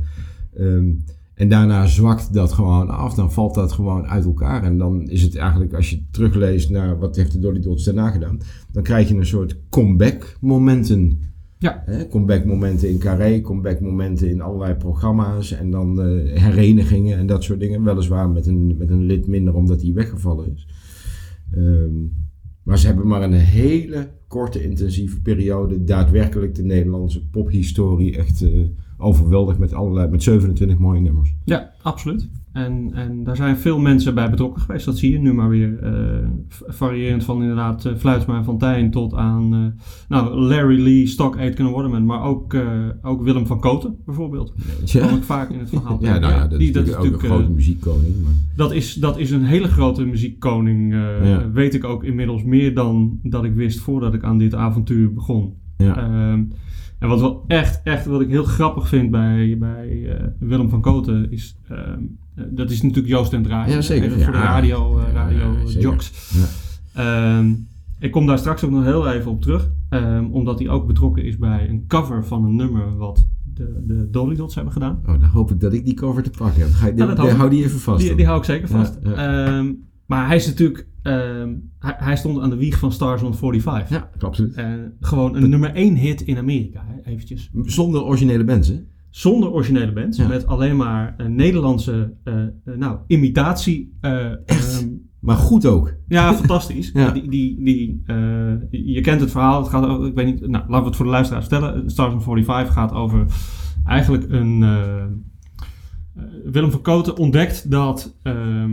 Speaker 2: Ehm, en daarna zwakt dat gewoon af, dan valt dat gewoon uit elkaar. En dan is het eigenlijk, als je terugleest naar wat heeft de Dolly Dots daarna gedaan, dan krijg je een soort comeback momenten.
Speaker 1: Ja.
Speaker 2: Hè? Comeback momenten in Carré, comeback momenten in allerlei programma's en dan eh, herenigingen en dat soort dingen. Weliswaar met een, met een lid minder omdat hij weggevallen is. Ehm, maar ze hebben maar een hele korte intensieve periode daadwerkelijk de Nederlandse pophistorie echt eh, overweldigd met allerlei, met 27 mooie nummers.
Speaker 1: Ja, absoluut. En, en daar zijn veel mensen bij betrokken geweest. Dat zie je nu maar weer. eh, variërend van inderdaad uh, Fluitsma en Fontijn tot aan eh, nou, Larry Lee, Stock, Aitken en Waterman. Maar ook, eh, ook Willem van Koten bijvoorbeeld. Dat kom ik vaak in het verhaal. <laughs>
Speaker 2: Ja, nou ja, dat
Speaker 1: die-
Speaker 2: is natuurlijk ook een
Speaker 1: eh,
Speaker 2: grote muziekkoning. Maar...
Speaker 1: dat is, dat is een hele grote muziekkoning. eh,
Speaker 2: Ja.
Speaker 1: Weet ik ook inmiddels meer dan dat ik wist voordat ik aan dit avontuur begon.
Speaker 2: Ja.
Speaker 1: En wat wel echt, echt, wat ik heel grappig vind bij, bij eh, Willem van Koten is, ehm, eh, dat is natuurlijk Joost en Draai.
Speaker 2: Ja, zeker.
Speaker 1: Even voor de radio, eh, radio jocks.
Speaker 2: Ja.
Speaker 1: Ehm, ik kom daar straks ook nog heel even op terug. ehm, omdat hij ook betrokken is bij een cover van een nummer wat de, de Dolly Dots hebben gedaan.
Speaker 2: Oh, dan hoop ik dat ik die cover te pakken heb. Ga je,
Speaker 1: dat
Speaker 2: die- hou die even vast.
Speaker 1: Die, die hou ik zeker vast. Maar hij is natuurlijk, hij, hij stond aan de wieg van Stars on 45.
Speaker 2: Ja, absoluut.
Speaker 1: Eh, gewoon een nummer 1 hit in Amerika, eventjes.
Speaker 2: Zonder originele bands, hè?
Speaker 1: Zonder originele bands,
Speaker 2: Ja.
Speaker 1: met alleen maar een Nederlandse eh, eh, nou, imitatie. eh, ehm,
Speaker 2: Maar goed ook.
Speaker 1: ja, fantastisch. <laughs>
Speaker 2: Ja.
Speaker 1: Die, die, die, eh, je kent het verhaal. Het gaat over, ik weet niet, nou, laten we het voor de luisteraars vertellen. Stars on 45 gaat over eigenlijk een... eh, eh, Willem van Koten ontdekt dat ehm,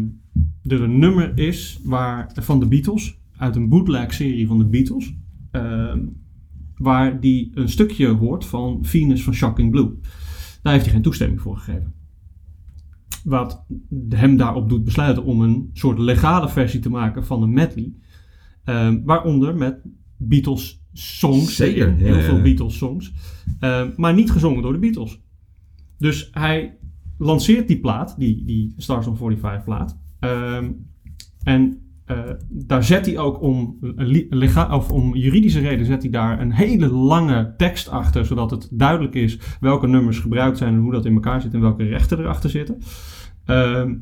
Speaker 1: er een nummer is waar, van de Beatles, uit een bootleg-serie van de Beatles, ehm, waar die een stukje hoort van Venus van Shocking Blue. Daar heeft hij geen toestemming voor gegeven. Wat hem daarop doet besluiten om een soort legale versie te maken van een medley. Ehm, waaronder met Beatles songs.
Speaker 2: Zeker,
Speaker 1: heel
Speaker 2: ja.
Speaker 1: veel Beatles songs. Ehm, maar niet gezongen door de Beatles. Dus hij lanceert die plaat, die, die Stars on 45 plaat. Ehm, en eh, daar zet hij ook om, of om juridische reden zet hij daar een hele lange tekst achter, zodat het duidelijk is welke nummers gebruikt zijn en hoe dat in elkaar zit en welke rechten erachter zitten. Ehm,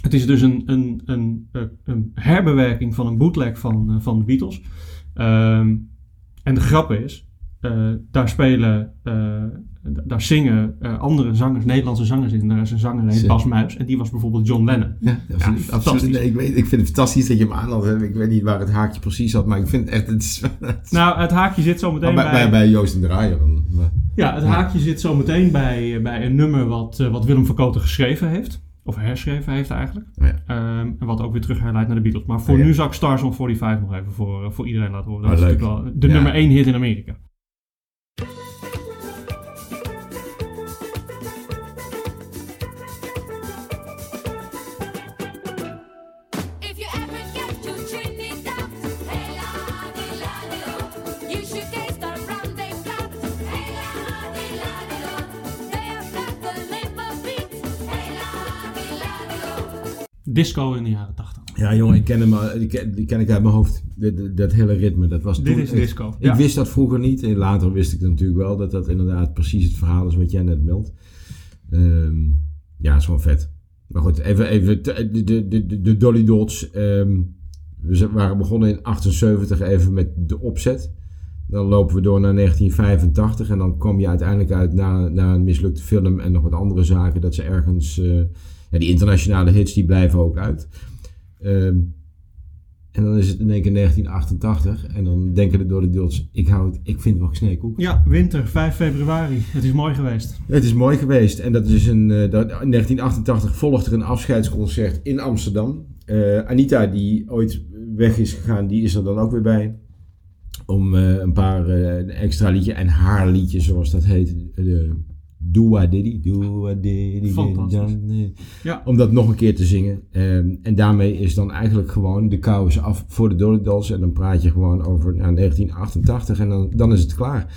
Speaker 1: het is dus een, een, een, eh, een herbewerking van een bootleg van, eh, van de Beatles. Ehm, en de grap is, daar spelen, daar zingen eh, andere zangers, Nederlandse zangers in. Daar is een zanger, heet
Speaker 2: Zeker.
Speaker 1: Bas Muis, en die was bijvoorbeeld John Lennon.
Speaker 2: Ja, absoluut.
Speaker 1: fantastisch.
Speaker 2: absoluut. Nee, ik, weet, ik vind het fantastisch dat je hem aan had. Ik weet niet waar het haakje precies zat, maar ik vind het echt... Het is, <laughs>
Speaker 1: Nou, het haakje zit zo meteen
Speaker 2: bij, bij, bij Joost en Draaier.
Speaker 1: Ja, het haakje zit zo meteen bij, eh, bij een nummer wat, eh, wat Willem van Koten geschreven heeft. Of herschreven heeft eigenlijk.
Speaker 2: Oh ja.
Speaker 1: Ehm, en wat ook weer terug herleidt naar de Beatles. Maar voor
Speaker 2: Oh
Speaker 1: nu zal ik Stars on 45 nog even voor, voor iedereen laten horen. Dat
Speaker 2: Oh,
Speaker 1: is natuurlijk wel de nummer 1 hit in Amerika. Disco in de jaren 80.
Speaker 2: Ja, jongen, ik ken hem, al- die ken, die ken ik uit mijn hoofd. Dat, dat- dat hele ritme, dat was
Speaker 1: Dit
Speaker 2: toen
Speaker 1: is disco.
Speaker 2: Ik
Speaker 1: Ja.
Speaker 2: wist dat vroeger niet. En later wist ik natuurlijk wel dat dat inderdaad precies het verhaal is wat jij net meldt. Ehm, ja, is gewoon vet. Maar goed, even, even de, de, de, de Dolly Dots. ehm, we waren begonnen in 78 even met de opzet. Dan lopen we door naar 1985 en dan kom je uiteindelijk uit na, na een mislukte film en nog wat andere zaken. Dat ze ergens, eh, ja, die internationale hits die blijven ook uit. Ehm, en dan is het in één keer 1988 en dan denken de Dolly Dots, ik, hou het, ik vind het wel sneeuwkoek.
Speaker 1: Ja, winter, 5 februari. Het is mooi geweest.
Speaker 2: Het is mooi geweest en dat is een, eh, dat, in 1988 volgt er een afscheidsconcert in Amsterdam. Eh, Anita, die ooit weg is gegaan, die is er dan ook weer bij. Om eh, een paar extra liedjes en haar liedje, zoals dat heet. Doa Diddy, Doa Diddy. Eh,
Speaker 1: Ja.
Speaker 2: Om dat nog een keer te zingen. Ehm, en daarmee is dan eigenlijk gewoon de kou is af voor de Dolly Dolls. En dan praat je gewoon over nou, 1988 en dan, dan is het klaar.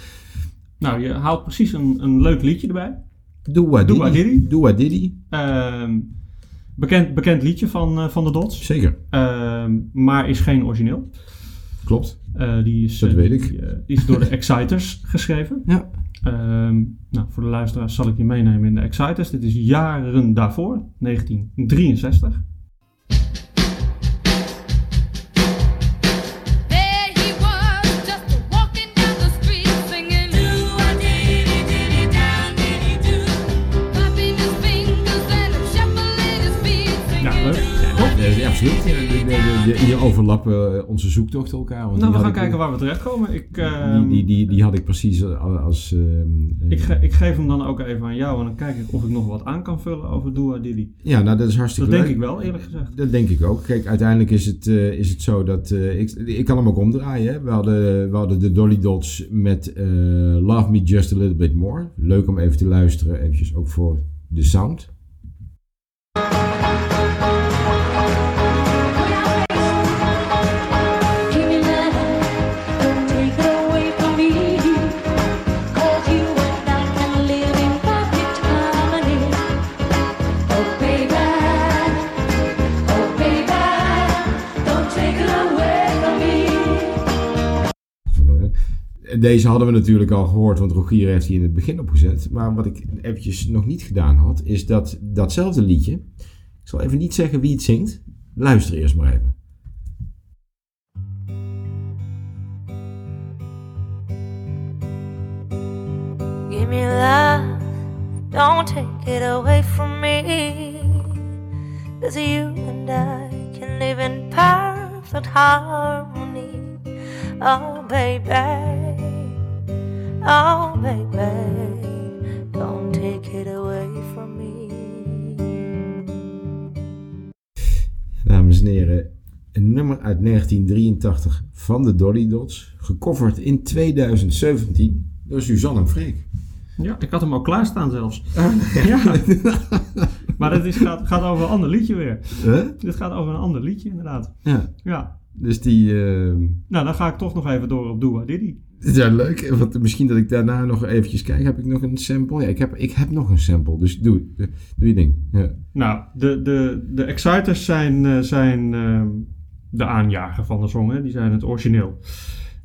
Speaker 1: Nou, je haalt precies een, een leuk liedje erbij.
Speaker 2: Doa Diddy.
Speaker 1: Doa Diddy.
Speaker 2: Doa Diddy.
Speaker 1: Ehm, bekend, bekend liedje van, eh, van de Dots.
Speaker 2: Zeker,
Speaker 1: Ehm, maar is geen origineel.
Speaker 2: klopt.
Speaker 1: Eh, die, is,
Speaker 2: Dat weet
Speaker 1: die,
Speaker 2: ik.
Speaker 1: die is door de Exciters geschreven.
Speaker 2: Ja.
Speaker 1: Ehm, nou, voor de luisteraars zal ik je meenemen in de Exciters. Dit is jaren daarvoor, 1963.
Speaker 2: Overlappen eh, onze zoektochten elkaar. Want
Speaker 1: Nou, we gaan kijken waar we terechtkomen. Ik, ehm,
Speaker 2: Die, die, die, die had ik precies als... als ehm, eh,
Speaker 1: ik, ge- ik geef hem dan ook even aan jou en dan kijk ik of ik nog wat aan kan vullen over Dua Diddy.
Speaker 2: ja, nou dat is hartstikke
Speaker 1: Dat
Speaker 2: leuk.
Speaker 1: denk ik wel, eerlijk gezegd.
Speaker 2: Dat denk ik ook. Kijk, uiteindelijk is het, eh, is het zo dat... eh, ik, ik kan hem ook omdraaien. Hè. We, hadden, we hadden de Dolly Dots met eh, Love Me Just A Little Bit More. Leuk om even te luisteren. Eventjes ook voor de sound. Deze hadden we natuurlijk al gehoord, want Rogier heeft die in het begin opgezet. Maar wat ik eventjes nog niet gedaan had, is dat datzelfde liedje... Ik zal even niet zeggen wie het zingt. Luister eerst maar even.
Speaker 4: Give me don't take it away from me. Cause you and I can live in perfect harmony. Oh, baby, oh, baby, don't take it away from me.
Speaker 2: Dames en heren, een nummer uit 1983 van de Dolly Dots. Gecoverd in 2017 door Suzanne en Freek.
Speaker 1: Ja, ik had hem al klaarstaan zelfs. <laughs> Ja. maar het is, gaat, gaat over een ander liedje weer.
Speaker 2: Huh?
Speaker 1: Dit gaat over een ander liedje, inderdaad.
Speaker 2: Ja,
Speaker 1: Ja.
Speaker 2: dus die... eh,
Speaker 1: Nou, dan ga ik toch nog even door op Dua Diddy.
Speaker 2: Ja, leuk. Want misschien dat ik daarna nog eventjes kijk. Heb ik nog een sample? Ja, ik heb, ik heb nog een sample. Dus doe, doe je ding. Ja.
Speaker 1: Nou, de, de, de Exciters zijn, eh, zijn ehm, de aanjager van de song. Hè? Die zijn het origineel.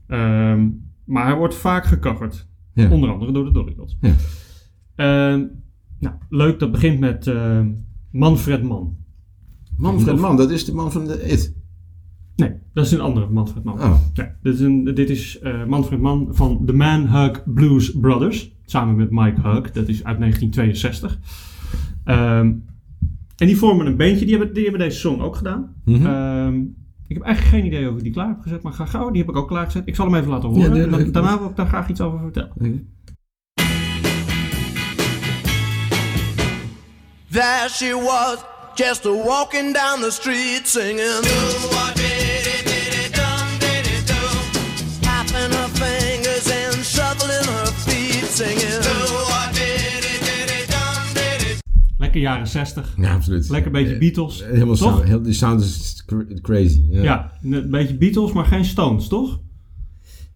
Speaker 1: Ehm, maar hij wordt vaak gecoverd.
Speaker 2: Ja.
Speaker 1: Onder andere door de Dolly Dots.
Speaker 2: Ja.
Speaker 1: Ehm, nou, leuk. Dat begint met Manfred Mann.
Speaker 2: Manfred Man, dat is de man van de It.
Speaker 1: Nee, dat is een andere Manfred Mann.
Speaker 2: Oh,
Speaker 1: Nee, dit is, een, dit is eh, Manfred Mann van The Man Hug Blues Brothers. Samen met Mike Hug. Dat is uit 1962. Ehm, en die vormen een bandje. Die hebben, die hebben deze song ook gedaan.
Speaker 2: Mhm.
Speaker 1: Ehm, ik heb eigenlijk geen idee of ik die klaar heb gezet. Maar ga gauw. Die heb ik ook klaargezet. Ik zal hem even laten horen.
Speaker 2: Ja,
Speaker 1: daarna wil ik daar graag iets over vertellen.
Speaker 5: There she was, just a walking down the street singing.
Speaker 1: Lekker jaren 60.
Speaker 2: Ja, absoluut.
Speaker 1: Lekker beetje Beatles.
Speaker 2: Helemaal
Speaker 1: toch?
Speaker 2: sound, heel, die sound is cra- crazy. Ja.
Speaker 1: Ja, een beetje Beatles, maar geen Stones, toch?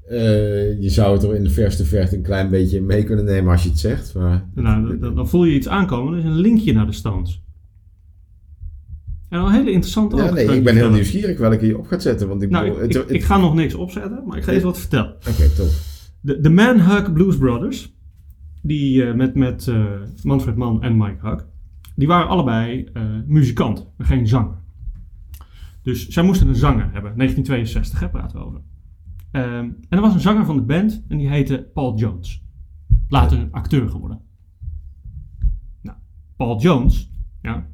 Speaker 2: Eh, je zou het er in de verste verte een klein beetje mee kunnen nemen als je het zegt. Maar
Speaker 1: Nou, dan, dan voel je iets aankomen. Er is een linkje naar de Stones. En een hele interessante
Speaker 2: Ja, nee, ik ben heel
Speaker 1: vertellen.
Speaker 2: nieuwsgierig welke je op gaat zetten. Want ik
Speaker 1: Nou,
Speaker 2: bedoel,
Speaker 1: ik,
Speaker 2: het-
Speaker 1: ik,
Speaker 2: het-
Speaker 1: ik ga nog niks opzetten, maar ik ga eens wat vertellen.
Speaker 2: Oké, top.
Speaker 1: De, de Manhug Blues Brothers, die eh, met, met eh, Manfred Mann en Mike Hug, die waren allebei eh, muzikant, maar geen zanger. Dus zij moesten een zanger hebben. 1962, hè, praten we over. Ehm, en er was een zanger van de band en die heette Paul Jones. Later acteur geworden. Nou, Paul Jones, ja,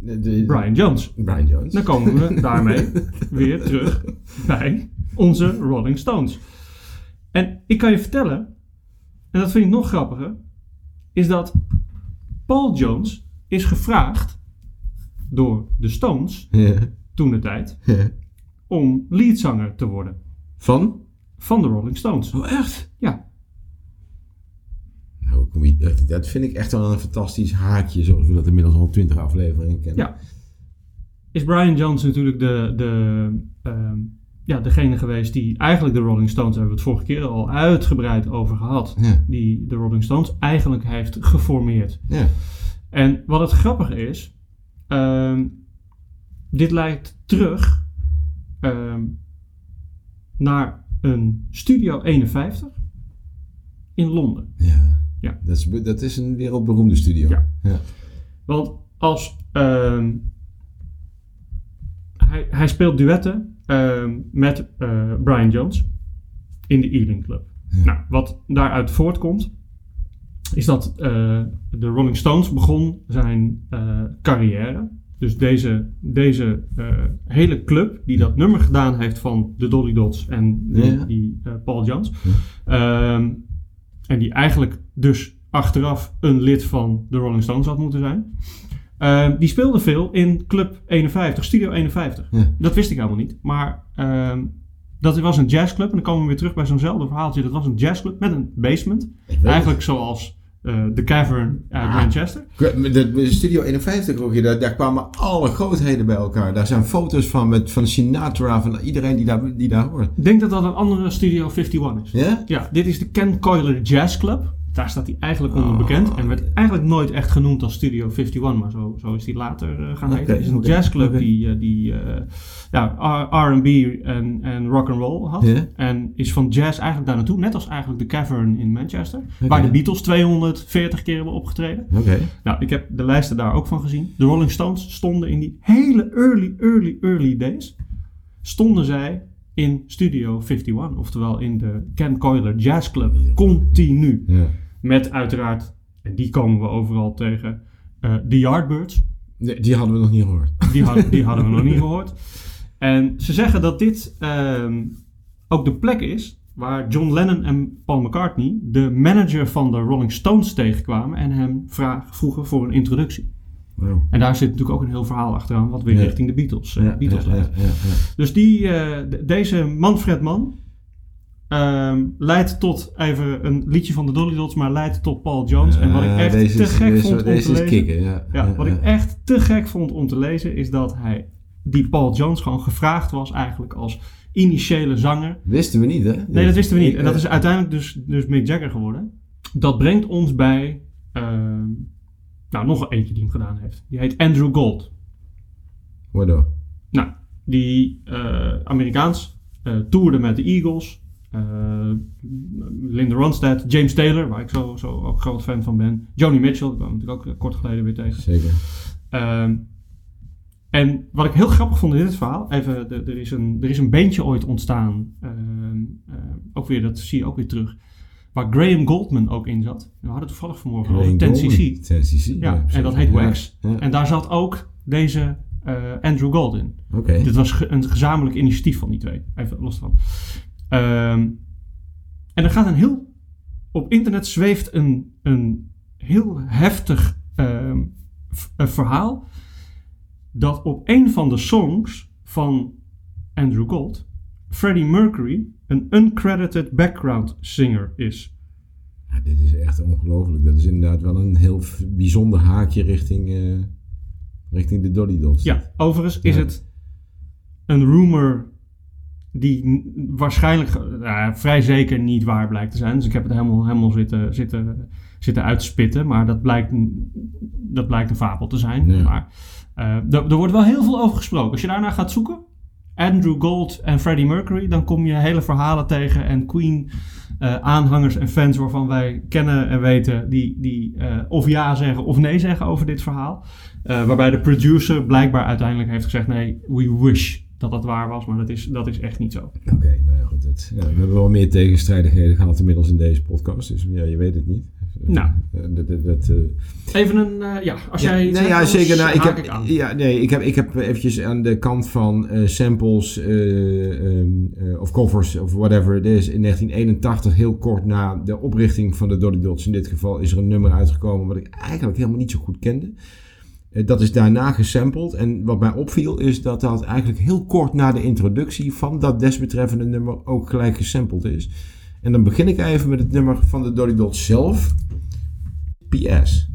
Speaker 2: De- de-
Speaker 1: Brian Jones.
Speaker 2: Brian Jones.
Speaker 1: Dan komen we <laughs> daarmee weer terug bij onze Rolling Stones. En ik kan je vertellen, en dat vind ik nog grappiger, is dat Paul Jones is gevraagd door de Stones,
Speaker 2: Ja.
Speaker 1: toen de tijd,
Speaker 2: Ja.
Speaker 1: om leadzanger te worden
Speaker 2: Van?
Speaker 1: van de Rolling Stones.
Speaker 2: Oh, echt?
Speaker 1: Ja,
Speaker 2: Nou, dat vind ik echt wel een fantastisch haakje, zoals we dat inmiddels al twintig afleveringen kennen.
Speaker 1: ja. Is Brian Jones natuurlijk de, de, ehm, ja, degene geweest die eigenlijk de Rolling Stones, daar hebben we het vorige keer al uitgebreid over gehad,
Speaker 2: Ja.
Speaker 1: die de Rolling Stones eigenlijk heeft geformeerd.
Speaker 2: Ja.
Speaker 1: En wat het grappige is, ehm, dit lijkt terug ehm, naar een Studio 51 in Londen.
Speaker 2: Ja.
Speaker 1: Ja.
Speaker 2: Dat, is, dat is een wereldberoemde studio.
Speaker 1: Ja.
Speaker 2: ja.
Speaker 1: Want als ehm, hij, hij speelt duetten met eh, Brian Jones in de Ealing Club. Nou, wat daaruit voortkomt, is dat eh, de Rolling Stones begon zijn eh, carrière. Dus deze, deze hele club die dat nummer gedaan heeft van de Dolly Dots en die,
Speaker 2: Ja.
Speaker 1: die, Paul Jones. Ehm, en die eigenlijk dus achteraf een lid van de Rolling Stones had moeten zijn. Ehm, die speelde veel in Club 51, Studio 51.
Speaker 2: Ja.
Speaker 1: Dat wist ik helemaal niet. Maar ehm, dat was een jazzclub. En dan komen we weer terug bij zo'nzelfde verhaaltje. Dat was een jazzclub met een basement. Eigenlijk zoals eh, de Cavern uit
Speaker 2: Ah.
Speaker 1: Manchester.
Speaker 2: De, de Studio 51, Rogier, daar, daar kwamen alle grootheden bij elkaar. Daar zijn foto's van, met, van Sinatra, van iedereen die daar, die daar hoort.
Speaker 1: Ik denk dat dat een andere Studio 51 is.
Speaker 2: Ja?
Speaker 1: Ja, dit is de Ken Coiler Jazz Club. Daar staat hij eigenlijk onder
Speaker 2: Oh,
Speaker 1: bekend. En werd eigenlijk nooit echt genoemd als Studio 51, maar zo, zo is hij later eh, gaan heten. Het is een jazzclub die, eh, die eh, ja, R&B en, en rock and roll had. En is van jazz eigenlijk daar naartoe, net als eigenlijk de Cavern in Manchester. Waar de Beatles 240 keer hebben opgetreden.
Speaker 2: Oké.
Speaker 1: Nou, ik heb de lijsten daar ook van gezien. De Rolling Stones stonden in die hele early, early, early days. Stonden zij in Studio 51, oftewel in de Ken Coiler Jazz Club. Continu.
Speaker 2: Ja.
Speaker 1: Met uiteraard, en die komen we overal tegen, eh de Yardbirds.
Speaker 2: Nee, die hadden we nog niet gehoord.
Speaker 1: Die, had- die hadden we nog niet <laughs> gehoord. En ze zeggen dat dit ehm, ook de plek is waar John Lennon en Paul McCartney de manager van de Rolling Stones tegenkwamen en hem vraag, vroegen voor een introductie.
Speaker 2: Wow.
Speaker 1: En daar zit natuurlijk ook een heel verhaal achteraan, wat weer
Speaker 2: Ja.
Speaker 1: richting de Beatles, eh, Beatles
Speaker 2: ja,
Speaker 1: leidt.
Speaker 2: ja, ja.
Speaker 1: Dus die, eh, deze Manfred Mann ehm, leidt tot, even een liedje van de Dolly Dots, maar leidt tot Paul Jones. en wat ik
Speaker 2: Ja,
Speaker 1: echt te gek vond om te lezen.
Speaker 2: kicken, ja.
Speaker 1: Ja, wat ik echt te gek vond om te lezen is dat hij, die Paul Jones gewoon gevraagd was eigenlijk als initiële zanger.
Speaker 2: Wisten we niet, hè?
Speaker 1: Nee, dat wisten we niet. En dat is uiteindelijk dus, dus Mick Jagger geworden. Dat brengt ons bij, ehm, nou nog eentje die hem gedaan heeft. Die heet Andrew Gold.
Speaker 2: eh, Waardoor?
Speaker 1: Nou, die eh, Amerikaans eh, toerde met de Eagles. Eh, Linda Ronstadt, James Taylor, waar ik zo, zo ook groot fan van ben. Joni Mitchell, die kwam ik natuurlijk ook eh, kort geleden weer tegen.
Speaker 2: Zeker.
Speaker 1: Ehm, en wat ik heel grappig vond in dit verhaal, even, de- er, is een, er is een bandje ooit ontstaan, ehm, ehm, ook weer, dat zie je ook weer terug, waar Graham Goldman ook in zat. We hadden toevallig vanmorgen over 10cc.
Speaker 2: 10cc.
Speaker 1: Ja, en dat heet Wax. En daar zat ook deze eh, Andrew Gold in.
Speaker 2: Oké.
Speaker 1: Dit was ge- een gezamenlijk initiatief van die twee. Even los van. Ehm, en er gaat een heel. Op internet zweeft een, een heel heftig een verhaal. Dat op een van de songs van Andrew Gold. Freddie Mercury een uncredited background singer is.
Speaker 2: Ja, dit is echt ongelooflijk. Dat is inderdaad wel een heel bijzonder haakje richting, eh, richting de Dolly Dots.
Speaker 1: Ja, overigens is het een rumor die waarschijnlijk nou, vrij zeker niet waar blijkt te zijn. Dus ik heb het helemaal, helemaal zitten, zitten, zitten uitspitten. Maar dat blijkt, dat blijkt een fabel te zijn.
Speaker 2: Ja.
Speaker 1: Maar eh, er, wordt wel heel veel over gesproken. Als je daarna gaat zoeken, Andrew Gold en Freddie Mercury, dan kom je hele verhalen tegen. En Queen eh, aanhangers en fans waarvan wij kennen en weten, die, die eh, of ja zeggen of nee zeggen over dit verhaal. Eh, waarbij de producer blijkbaar uiteindelijk heeft gezegd: nee, we wish dat dat waar was, maar dat is, dat is echt niet zo.
Speaker 2: Oké, nou ja, goed. Het, ja, we hebben wel meer tegenstrijdigheden gehad inmiddels in deze podcast. Dus ja, je weet het niet.
Speaker 1: Nou.
Speaker 2: Eh, dat, dat, dat, eh,
Speaker 1: Even een, eh, ja, als jij.
Speaker 2: nee, ja,
Speaker 1: anders
Speaker 2: zeker. Nou, ik heb, ja, nee, ik heb, ik heb eventjes aan de kant van samples eh, ehm, eh, of covers of whatever it is. In 1981, heel kort na de oprichting van de Dolly Dots in dit geval, is er een nummer uitgekomen wat ik eigenlijk helemaal niet zo goed kende. Eh, dat is daarna gesampled. En wat mij opviel is dat dat eigenlijk heel kort na de introductie van dat desbetreffende nummer ook gelijk gesampled is. En dan begin ik even met het nummer van de Dolly Dots zelf. PS.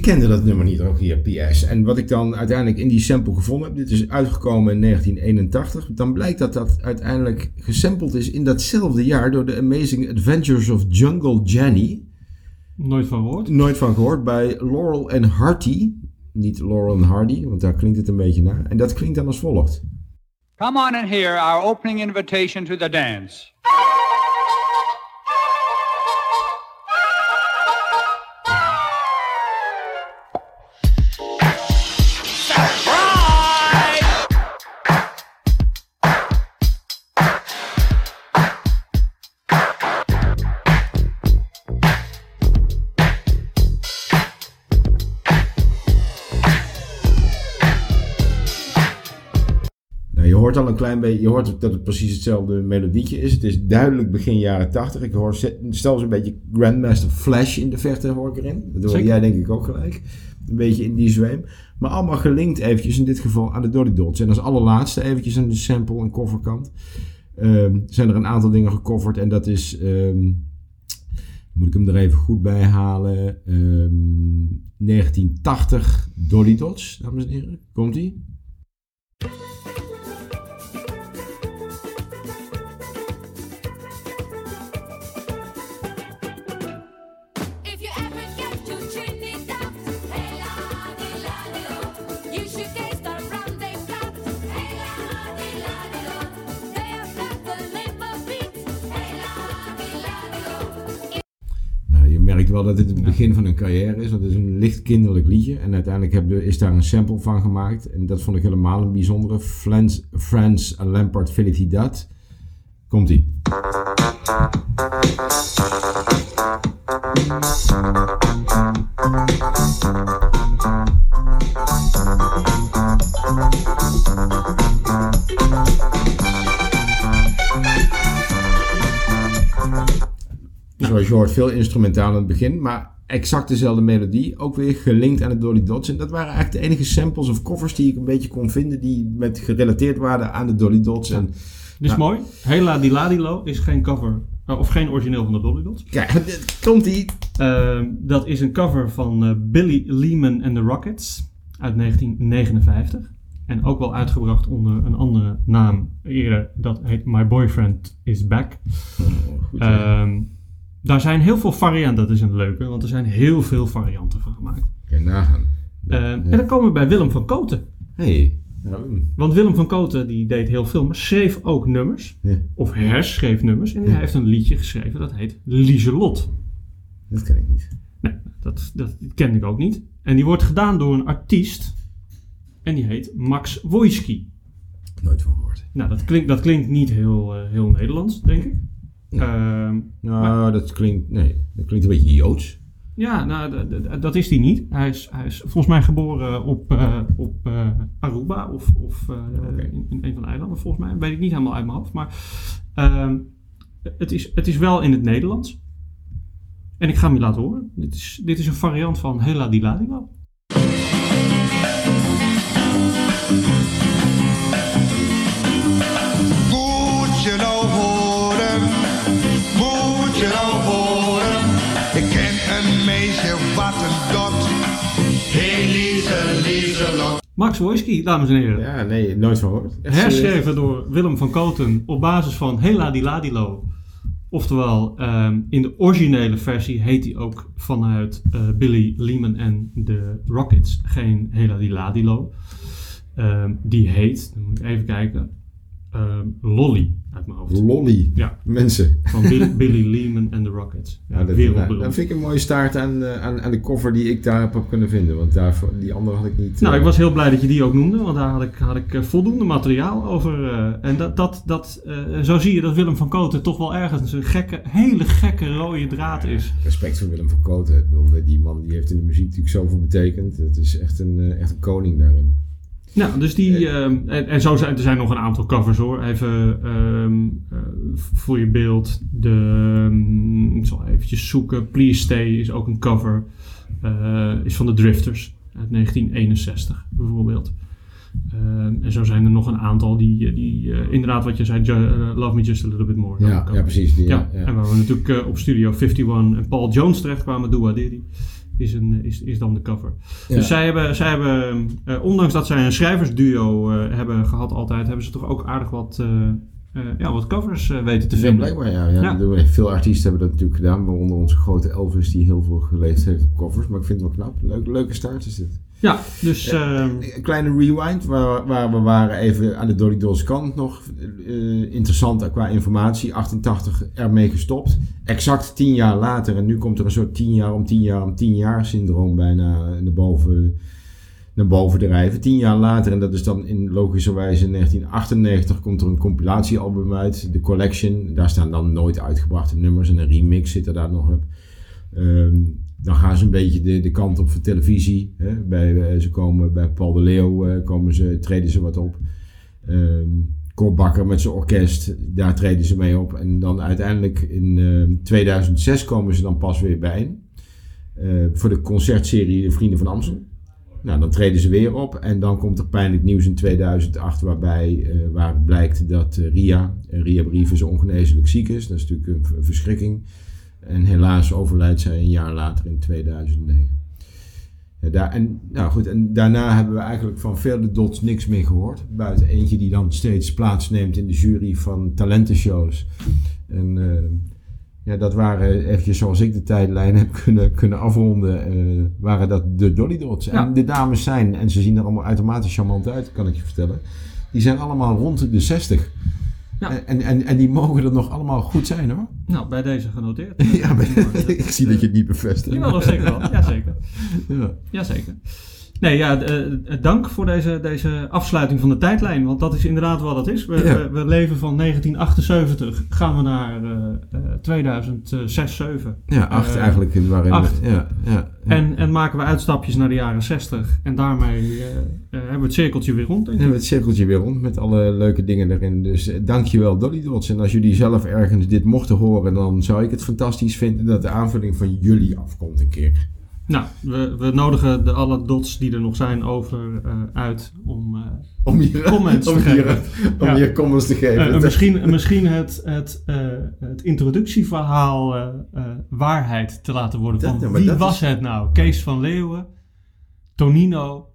Speaker 2: Ik kende dat nummer niet, Rogier PS. En wat ik dan uiteindelijk in die sample gevonden heb, dit is uitgekomen in 1981, dan blijkt dat dat uiteindelijk gesampled is in datzelfde jaar door de Amazing Adventures of Jungle Jenny.
Speaker 1: Nooit van gehoord.
Speaker 2: Nooit van gehoord, bij Laurel en Hardy. Niet Laurel en Hardy, want daar klinkt het een beetje naar. En dat klinkt dan als volgt.
Speaker 6: Come on and hear our opening invitation to the dance.
Speaker 2: Hoort al een klein beetje, je hoort dat het precies hetzelfde melodietje is. Het is duidelijk begin jaren 80. Ik hoor zelfs een beetje Grandmaster Flash in de verte hoor ik erin. Dat hoor
Speaker 1: Zeker.
Speaker 2: jij denk ik ook gelijk. Een beetje in die zweem. Maar allemaal gelinkt eventjes in dit geval aan de Dolly Dots. En als allerlaatste eventjes aan de sample en coverkant. ehm, zijn er een aantal dingen gecoverd. En dat is, ehm, moet ik hem er even goed bij halen. ehm, 1980 Dolly Dots, dames en heren. Komt wel dat dit het begin van een carrière is, want het is een licht kinderlijk liedje. En uiteindelijk heb is daar een sample van gemaakt. En dat vond ik helemaal een bijzondere. Frans, Frans Lampard Felicidad. Komt-ie. Zoals je hoort, veel instrumentaal in het begin, maar exact dezelfde melodie. Ook weer gelinkt aan de Dolly Dots. En dat waren eigenlijk de enige samples of covers die ik een beetje kon vinden die met gerelateerd waren aan de Dolly Dots. En
Speaker 1: Dit is
Speaker 2: Nou.
Speaker 1: mooi. Hela di la di lo is geen cover, eh, of geen origineel van de Dolly Dots.
Speaker 2: kijk, <laughs> dit- komt-ie.
Speaker 1: Ehm, dat is een cover van eh, Billy Lehman and the Rockets uit 1959. En ook wel uitgebracht onder een andere naam eerder. Dat heet My Boyfriend is Back.
Speaker 2: Goed, hè?
Speaker 1: Daar zijn heel veel varianten. Dat is een leuke, want er zijn heel veel varianten van gemaakt.
Speaker 2: Je nagaan. Ja.
Speaker 1: En dan komen we bij Willem van Koten.
Speaker 2: Hey.
Speaker 1: Want Willem van Koten die deed heel veel, maar schreef ook nummers.
Speaker 2: ja,
Speaker 1: Of herschreef nummers. En
Speaker 2: Ja.
Speaker 1: hij heeft een liedje geschreven dat heet Lieselot.
Speaker 2: dat ken ik niet.
Speaker 1: Nee, dat, dat ken ik ook niet. En die wordt gedaan door een artiest. En die heet Max Wojski.
Speaker 2: Nooit van gehoord.
Speaker 1: Nou, dat klinkt, dat klinkt niet heel, eh, heel Nederlands, denk ik. Ehm,
Speaker 2: Nou, dat klinkt, nee, dat klinkt een beetje Joods.
Speaker 1: ja, nou, dat is hij niet. Hij is, hij is volgens mij geboren op, eh, op eh, Aruba of, of eh, in, in een van de eilanden, volgens mij. Weet ik niet helemaal uit mijn hoofd. Maar ehm, het, is, het is wel in het Nederlands. En ik ga hem je laten horen. Dit is, dit is een variant van Hela di Max Wojski, dames en heren.
Speaker 2: Ja, nee, nooit van gehoord. Serieus?
Speaker 1: Herschreven door Willem van Koten op basis van Hela di Ladilo. Oftewel, ehm, in de originele versie heet hij ook vanuit eh, Billy Lehman en de Rockets geen Hela di Ladilo. Ehm, die heet, dan moet ik even kijken, Lolly uit mijn hoofd.
Speaker 2: Lolly.
Speaker 1: Ja.
Speaker 2: Mensen.
Speaker 1: Van Billy, Billy Lehman en de Rockets. Ja,
Speaker 2: dat,
Speaker 1: wereldberoemd.
Speaker 2: nou, dat vind ik een mooie staart aan, eh, aan, aan de cover die ik daar heb kunnen vinden. Want daarvoor, die andere had ik niet.
Speaker 1: Nou,
Speaker 2: eh,
Speaker 1: ik was heel blij dat je die ook noemde, want daar had ik, had ik eh, voldoende materiaal over. en dat, dat, dat, zo zie je dat Willem van Koten toch wel ergens een gekke, hele gekke rode draad is.
Speaker 2: Respect voor Willem van Koten. Die man die heeft in de muziek natuurlijk zoveel betekend. Het is echt een, echt een koning daarin.
Speaker 1: Nou, dus die, ehm, en, en zo zijn er zijn nog een aantal covers hoor. Even ehm, eh, voor je beeld. De, ehm, ik zal eventjes zoeken. Please Stay is ook een cover. Eh, is van de Drifters uit 1961 bijvoorbeeld. En zo zijn er nog een aantal die, die eh, inderdaad wat je zei, Love Me Just a Little Bit More.
Speaker 2: Ja, ja, precies. Die,
Speaker 1: Ja, en waar we natuurlijk op Studio 51 en Paul Jones terechtkwamen, Dua Diddy, is, een, is, is dan de cover.
Speaker 2: Ja.
Speaker 1: Dus zij hebben, zij hebben eh, ondanks dat zij een schrijversduo eh, hebben gehad altijd, hebben ze toch ook aardig wat, eh, ja, wat covers weten te
Speaker 2: Ja,
Speaker 1: vinden.
Speaker 2: blijkbaar ja. ja.
Speaker 1: Ja.
Speaker 2: Veel artiesten hebben dat natuurlijk gedaan, waaronder onze grote Elvis die heel veel geleefd heeft op covers. Maar ik vind het wel knap. Leuk, leuke start is dit.
Speaker 1: Ja, dus eh,
Speaker 2: Een kleine rewind, waar, waar we waren even aan de Dolly Dolls kant nog. eh, interessant qua informatie. 88 ermee gestopt. Exact 10 jaar later. En nu komt er een soort 10 jaar om 10 jaar om 10 jaar syndroom bijna naar boven, naar boven drijven. 10 jaar later, en dat is dan in logischerwijze in 1998, komt er een compilatiealbum uit. De Collection. Daar staan dan nooit uitgebrachte nummers. En een remix zit er daar nog op. Ehm, dan gaan ze een beetje de, de kant op voor televisie. Hè. Bij, eh, ze komen bij Paul de Leeuw eh, komen ze, treden ze wat op. Ehm Bakker met zijn orkest, daar treden ze mee op. En dan uiteindelijk in ehm, 2006 komen ze dan pas weer bijeen. Eh, voor de concertserie De Vrienden van Amstel. Nou, dan treden ze weer op. En dan komt er pijnlijk nieuws in 2008, waarbij eh, waar blijkt dat Ria, Ria Brieven, ongeneeslijk ziek is. Dat is natuurlijk een verschrikking. En helaas overlijdt zij een jaar later in 2009. Ja, daar, en, nou goed, en daarna hebben we eigenlijk van vele dots niks meer gehoord. Buiten eentje die dan steeds plaatsneemt in de jury van talentenshows. En eh, ja, dat waren, eventjes zoals ik de tijdlijn heb kunnen, kunnen afronden, eh, waren dat de Dolly Dots.
Speaker 1: Ja.
Speaker 2: En de dames zijn, en ze zien er allemaal uitermate charmant uit, kan ik je vertellen. Die zijn allemaal rond de 60.
Speaker 1: Ja.
Speaker 2: En, en, en, die mogen er nog allemaal goed zijn hoor.
Speaker 1: nou, bij deze genoteerd. <laughs>
Speaker 2: Ja, maar, <laughs> ik zie dat je het niet bevestigt.
Speaker 1: Jawel, zeker wel. Jazeker.
Speaker 2: Ja.
Speaker 1: Jazeker. <laughs> Nee, ja, eh, eh, dank voor deze, deze afsluiting van de tijdlijn. Want dat is inderdaad wat het is. We,
Speaker 2: Ja.
Speaker 1: we, we leven van 1978, gaan we naar eh eh 2006, 7.
Speaker 2: Ja, acht
Speaker 1: Eh,
Speaker 2: eigenlijk. in- Waarin
Speaker 1: acht.
Speaker 2: Ja, ja, ja.
Speaker 1: En, en maken we uitstapjes naar de jaren 60. En daarmee hebben we het cirkeltje weer rond. Denk
Speaker 2: En
Speaker 1: ik.
Speaker 2: het cirkeltje weer rond met alle leuke dingen erin. Dus dankjewel Dolly Dots. En als jullie zelf ergens dit mochten horen, dan zou ik het fantastisch vinden dat de aanvulling van jullie afkomt een keer.
Speaker 1: Nou, we, we nodigen de alle dots die er nog zijn over eh, uit om eh,
Speaker 2: Om hier, <laughs>
Speaker 1: Comments
Speaker 2: om
Speaker 1: te geven.
Speaker 2: om
Speaker 1: Ja.
Speaker 2: hier comments te geven.
Speaker 1: Eh, misschien, misschien het, het, het introductieverhaal waarheid te laten worden.
Speaker 2: Dat-
Speaker 1: Van wie was
Speaker 2: is-
Speaker 1: het nou? Kees van Leeuwen, Tonino,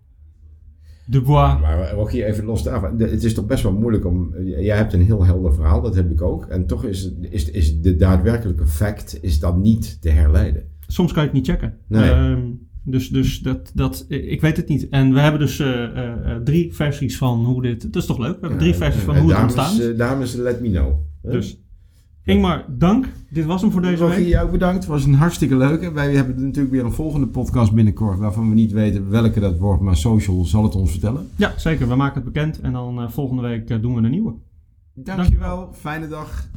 Speaker 1: Dubois.
Speaker 2: Maar hier even los daarvan. Het is toch best wel moeilijk om. Jij hebt een heel helder verhaal, dat heb ik ook. En toch is, het- is, is de daadwerkelijke fact is dan niet te herleiden.
Speaker 1: Soms kan je het niet checken.
Speaker 2: Nee.
Speaker 1: Ehm, dus dus dat, dat, ik weet het niet. En we hebben dus eh, eh, eh, drie versies van hoe dit... Dat is toch leuk? We hebben drie
Speaker 2: Ja,
Speaker 1: versies van hoe het
Speaker 2: dames,
Speaker 1: ontstaan is.
Speaker 2: Dames, let me know. Hè?
Speaker 1: Dus Ingmar, dank. Dit was hem voor deze
Speaker 2: Rogier,
Speaker 1: week.
Speaker 2: jou ook bedankt. Het was een hartstikke leuke. Wij hebben natuurlijk weer een volgende podcast binnenkort. Waarvan we niet weten welke dat wordt. Maar Social zal het ons vertellen.
Speaker 1: Ja, zeker. We maken het bekend. En dan eh, volgende week doen we een nieuwe.
Speaker 2: Dankjewel. Fijne dag.